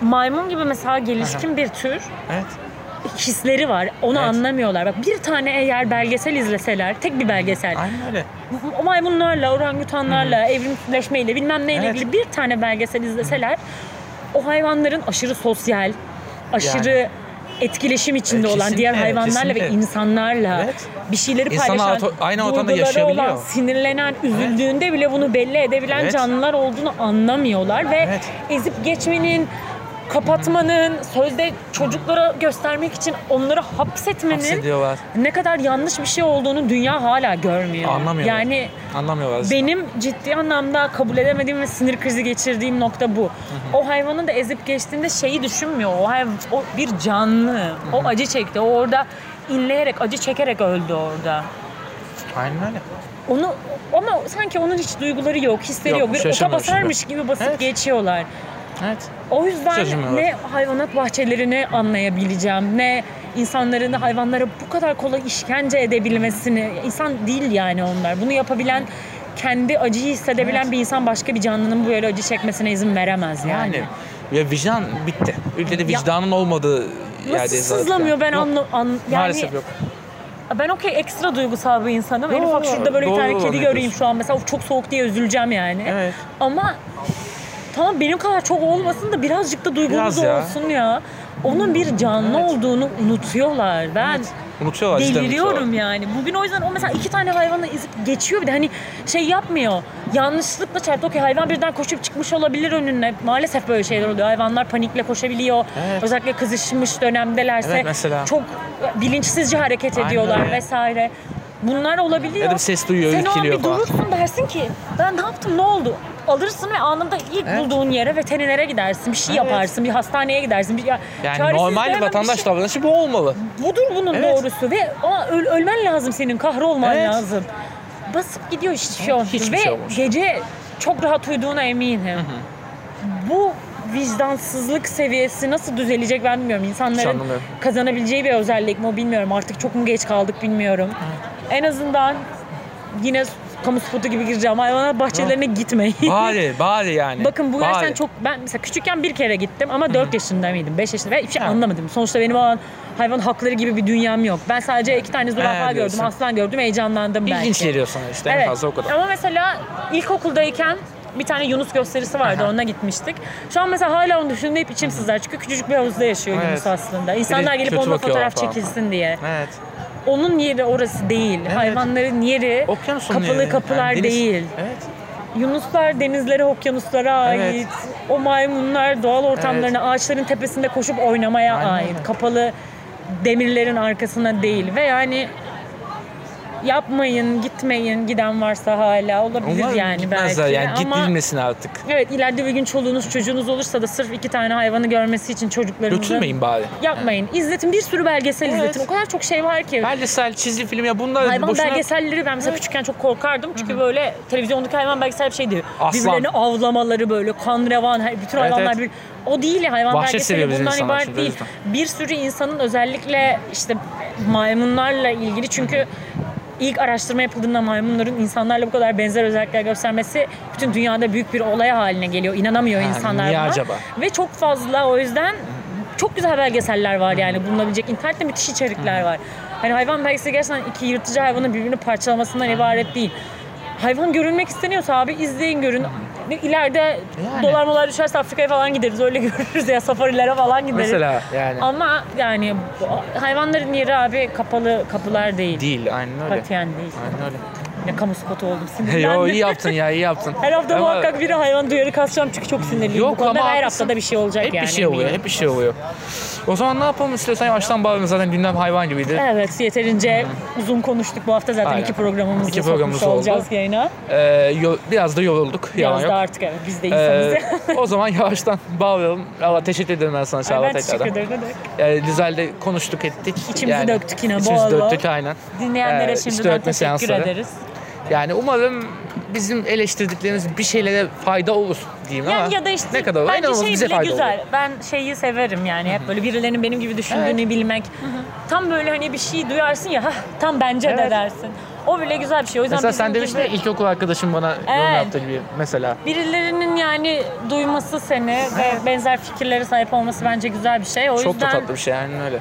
maymun gibi mesela gelişkin bir tür Evet. hisleri var. Onu Evet. anlamıyorlar. Bak bir tane eğer belgesel izleseler, tek bir belgesel. Aynen öyle. O maymunlarla, orangutanlarla, evrimleşmeyle bilmem neyle Evet. ilgili bir tane belgesel izleseler o hayvanların aşırı sosyal, aşırı etkileşim içinde Evet, olan diğer kesinlikle, hayvanlarla ve kesinlikle. insanlarla Evet. bir şeyleri İnsanlar paylaşan, ato- aynı ortamda duyguları yaşayabiliyor. olan, sinirlenen, üzüldüğünde bile bunu belli edebilen Evet. canlılar olduğunu anlamıyorlar ve Evet. ezip geçmenin kapatmanın, sözde çocuklara göstermek için onları hapsetmenin ne kadar yanlış bir şey olduğunu dünya hala görmüyor. Anlamıyorlar. Yani Anlamıyorlar. benim ciddi anlamda kabul edemediğim ve sinir krizi geçirdiğim nokta bu. O hayvanın da ezip geçtiğinde şeyi düşünmüyor. O, hayvan, o bir canlı. O acı çekti. O orada inleyerek, acı çekerek öldü orada. Aynen öyle. Onu ama sanki onun hiç duyguları yok, hisleri Yok, yok. Bir şaşırmıyor basarmış gibi basıp Evet. geçiyorlar. Evet. O yüzden ne hayvanat bahçelerini anlayabileceğim, ne insanların hayvanlara bu kadar kolay işkence edebilmesini, insan değil yani onlar. Bunu yapabilen, kendi acıyı hissedebilen Evet. bir insan başka bir canlının böyle acı çekmesine izin veremez yani. Yani ya vicdan bitti. Ülkede vicdanın olmadığı Nasıl yerdeyiz. artık sızlamıyor ben anla, an, yani Maalesef yok. ben okey ekstra duygusal bir insanım. En Yo, ufak şurada böyle bir doğru tane olan kedi göreyim şu an mesela of, çok soğuk diye üzüleceğim yani. Evet. Ama tamam benim kadar çok olmasın da birazcık da duygumuz Biraz ya. olsun ya. Onun bir canlı Evet. olduğunu unutuyorlar. Ben. Unutuyorlar. cidden deliriyorum unutuyorlar. yani. Bugün o yüzden o mesela iki tane hayvanı izip geçiyor bir de hani şey yapmıyor. Yanlışlıkla çarptı. Okey hayvan birden koşup çıkmış olabilir önüne. Maalesef böyle şeyler oluyor. Hayvanlar panikle koşabiliyor. Evet. Özellikle kızışmış dönemdelerse Evet, mesela. çok bilinçsizce hareket Aynen ediyorlar öyle. vesaire. Bunlar olabiliyor. Ya da bir ses duyuyor, Sen o an irkiliyor bir falan. durursun dersin ki ben ne yaptım ne oldu? Alırsın ve anında ilk Evet. bulduğun yere veterinere gidersin. Bir şey Evet. yaparsın. Bir hastaneye gidersin. Bir, ya, Yani normal vatandaş şey- davranışı bu olmalı. Budur bunun Evet. doğrusu ve ama öl- ölmen lazım senin kahrolman Evet. lazım. Basıp gidiyor hiçbir şey olmuyor. hiçbir ve şey olmuş. gece çok rahat uyuduğuna eminim. Bu vicdansızlık seviyesi nasıl düzelecek ben bilmiyorum. İnsanların kazanabileceği bir özellik mi o bilmiyorum. Artık çok mu geç kaldık bilmiyorum. En azından yine kamu spotu gibi gireceğim. Hayvanat bahçelerine gitmeyin. Bari, bari yani. Bakın bu gerçekten Bari. çok ben mesela küçükken bir kere gittim ama 4 yaşında mıydım 5 yaşında ve hiçbir şey anlamadım. Sonuçta benim o an hayvan hakları gibi bir dünyam yok. Ben sadece iki tane zürafa Evet, gördüm, aslan gördüm, heyecanlandım belki. İlginç geliyor sana işte en fazla o kadar. Ama mesela ilkokuldayken bir tane Yunus gösterisi vardı Aha. ona gitmiştik. Şu an mesela hala onu düşündüğümde hep içim sızlar. Çünkü küçücük bir havuzda yaşıyor Evet. Yunus aslında. İnsanlar gelip onunla fotoğraf falan. çekilsin diye. Evet. Onun yeri orası değil. Hayvanların yeri Okyanusun kapalı yeri. kapılar Yani deniz- değil. Evet. Yunuslar denizlere, okyanuslara Evet. ait. O maymunlar doğal ortamlarına, ağaçların tepesinde koşup oynamaya Aynen ait. Kapalı demirlerin arkasına değil. Ve yani yapmayın, gitmeyin giden varsa hala olabilir Umarım yani belki. yani Ama gitmesin artık. evet ileride bir gün çoluğunuz çocuğunuz olursa da sırf iki tane hayvanı görmesi için çocuklarınızı Götürmeyin bari. yapmayın. İzletin bir sürü belgesel Evet. izletin. O kadar çok şey var ki. Belgesel, çizgi film ya bunlar Hayvan boşuna... belgeselleri ben mesela küçükken çok korkardım. Çünkü böyle televizyondaki hayvan belgesel bir şeydi. Aslan. Birbirlerini avlamaları böyle kan revan bütün Evet, hayvanlar evet. bir o değil ya, hayvan seviyor belgeseli bundan ibaret değil. yüzden. Bir sürü insanın özellikle işte maymunlarla ilgili çünkü ilk araştırma yapıldığında maymunların insanlarla bu kadar benzer özellikler göstermesi bütün dünyada büyük bir olay haline geliyor. İnanamıyor Ha, insanlar niye buna. acaba? Ve çok fazla o yüzden çok güzel belgeseller var yani bulunabilecek. İnternette müthiş içerikler var. Hani hayvan belgeseli gerçekten iki yırtıcı hayvanın birbirini parçalamasından ibaret değil. Hayvan görünmek isteniyorsa abi izleyin görün. İleride Yani. dolar molar düşerse Afrika'ya falan gideriz. Öyle (laughs) görürüz ya safarilere falan gideriz. Mesela yani. Ama yani hayvanların yeri abi kapalı kapılar değil. Değil, aynen öyle. Katiyen değil. Aynen öyle. Ne kamu spotu oldum sinirlendim. Yo iyi yaptın ya, iyi yaptın. Her hafta Ama muhakkak biri hayvan duyarı kasacağım çünkü çok sinirliyim. Yok Bu konuda ama her haklısın. haftada bir şey olacak Hep yani. bir şey oluyor, hep bir şey oluyor. O zaman ne yapalım istiyorsan yavaştan bağlayalım zaten gündem hayvan gibiydi. Evet yeterince uzun konuştuk bu hafta zaten Aynen. iki programımızı İki programımız oldu. olacağız yayına. Ee, yo- biraz da yorulduk, yalan Biraz yok. da artık evet biz de insanız. Ee, o zaman yavaştan bağlayalım. Allah teşekkür ederim ben sana Çağla ben teşekkür tekrardan. ederim. demek. Ee, güzelce konuştuk ettik. İçimizi döktük yine İçimizi bol bol. döktük aynen. Dinleyenlere Ee, şimdiden teşekkür seansları. ederiz. Yani umarım bizim eleştirdiklerimiz bir şeylere fayda olur diyeyim ama Yani ya da işte ne kadar olur? En bence şey bize bile fayda güzel. olur. Ben şeyi severim yani hep böyle birilerinin benim gibi düşündüğünü bilmek. Tam böyle hani bir şey duyarsın ya "Hah, tam bence de Evet. dersin. O bile güzel bir şey. O yüzden Mesela sen demiştin gibi ilkokul arkadaşım bana yorum Evet. yaptı gibi mesela. birilerinin yani duyması seni ve benzer fikirlere sahip olması bence güzel bir şey. O Çok da yüzden tatlı bir şey yani öyle.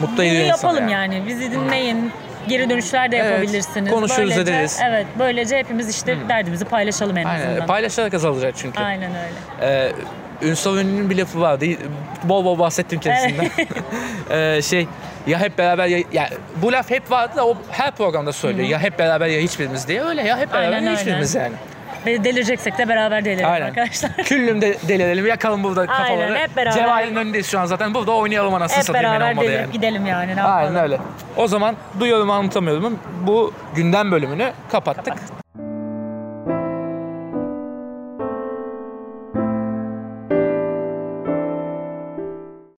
Mutlu ediyor insanı yapalım yani. yani. Bizi dinleyin. Geri dönüşler de Evet, yapabilirsiniz. konuşuruz, böylece, ederiz. Evet, böylece hepimiz işte derdimizi paylaşalım en Aynen. azından. Paylaşarak azalacak çünkü. Aynen öyle. Ee, Ünsal Ünlü'nün bir lafı vardı. Bol bol bahsettim kendisinden. (laughs) Ee, şey ya hep beraber ya, ya bu laf hep vardı da o her programda söylüyor. Ya hep beraber ya hiçbirimiz diye. Öyle ya hep beraber Aynen ya hiçbirimiz yani. Ve delireceksek de beraber delirelim Aynen. arkadaşlar. (laughs) Küllüm de delirelim. Yakalım burada Aynen, kafaları. hep beraber. Cevahir'in önündeyiz şu an zaten. Burada oynayalım anasını Hep satayım ben beraber delirip yani. gidelim yani ne yapalım. Aynen öyle. O zaman duyuyorum anlatamıyorum. Bu gündem bölümünü kapattık.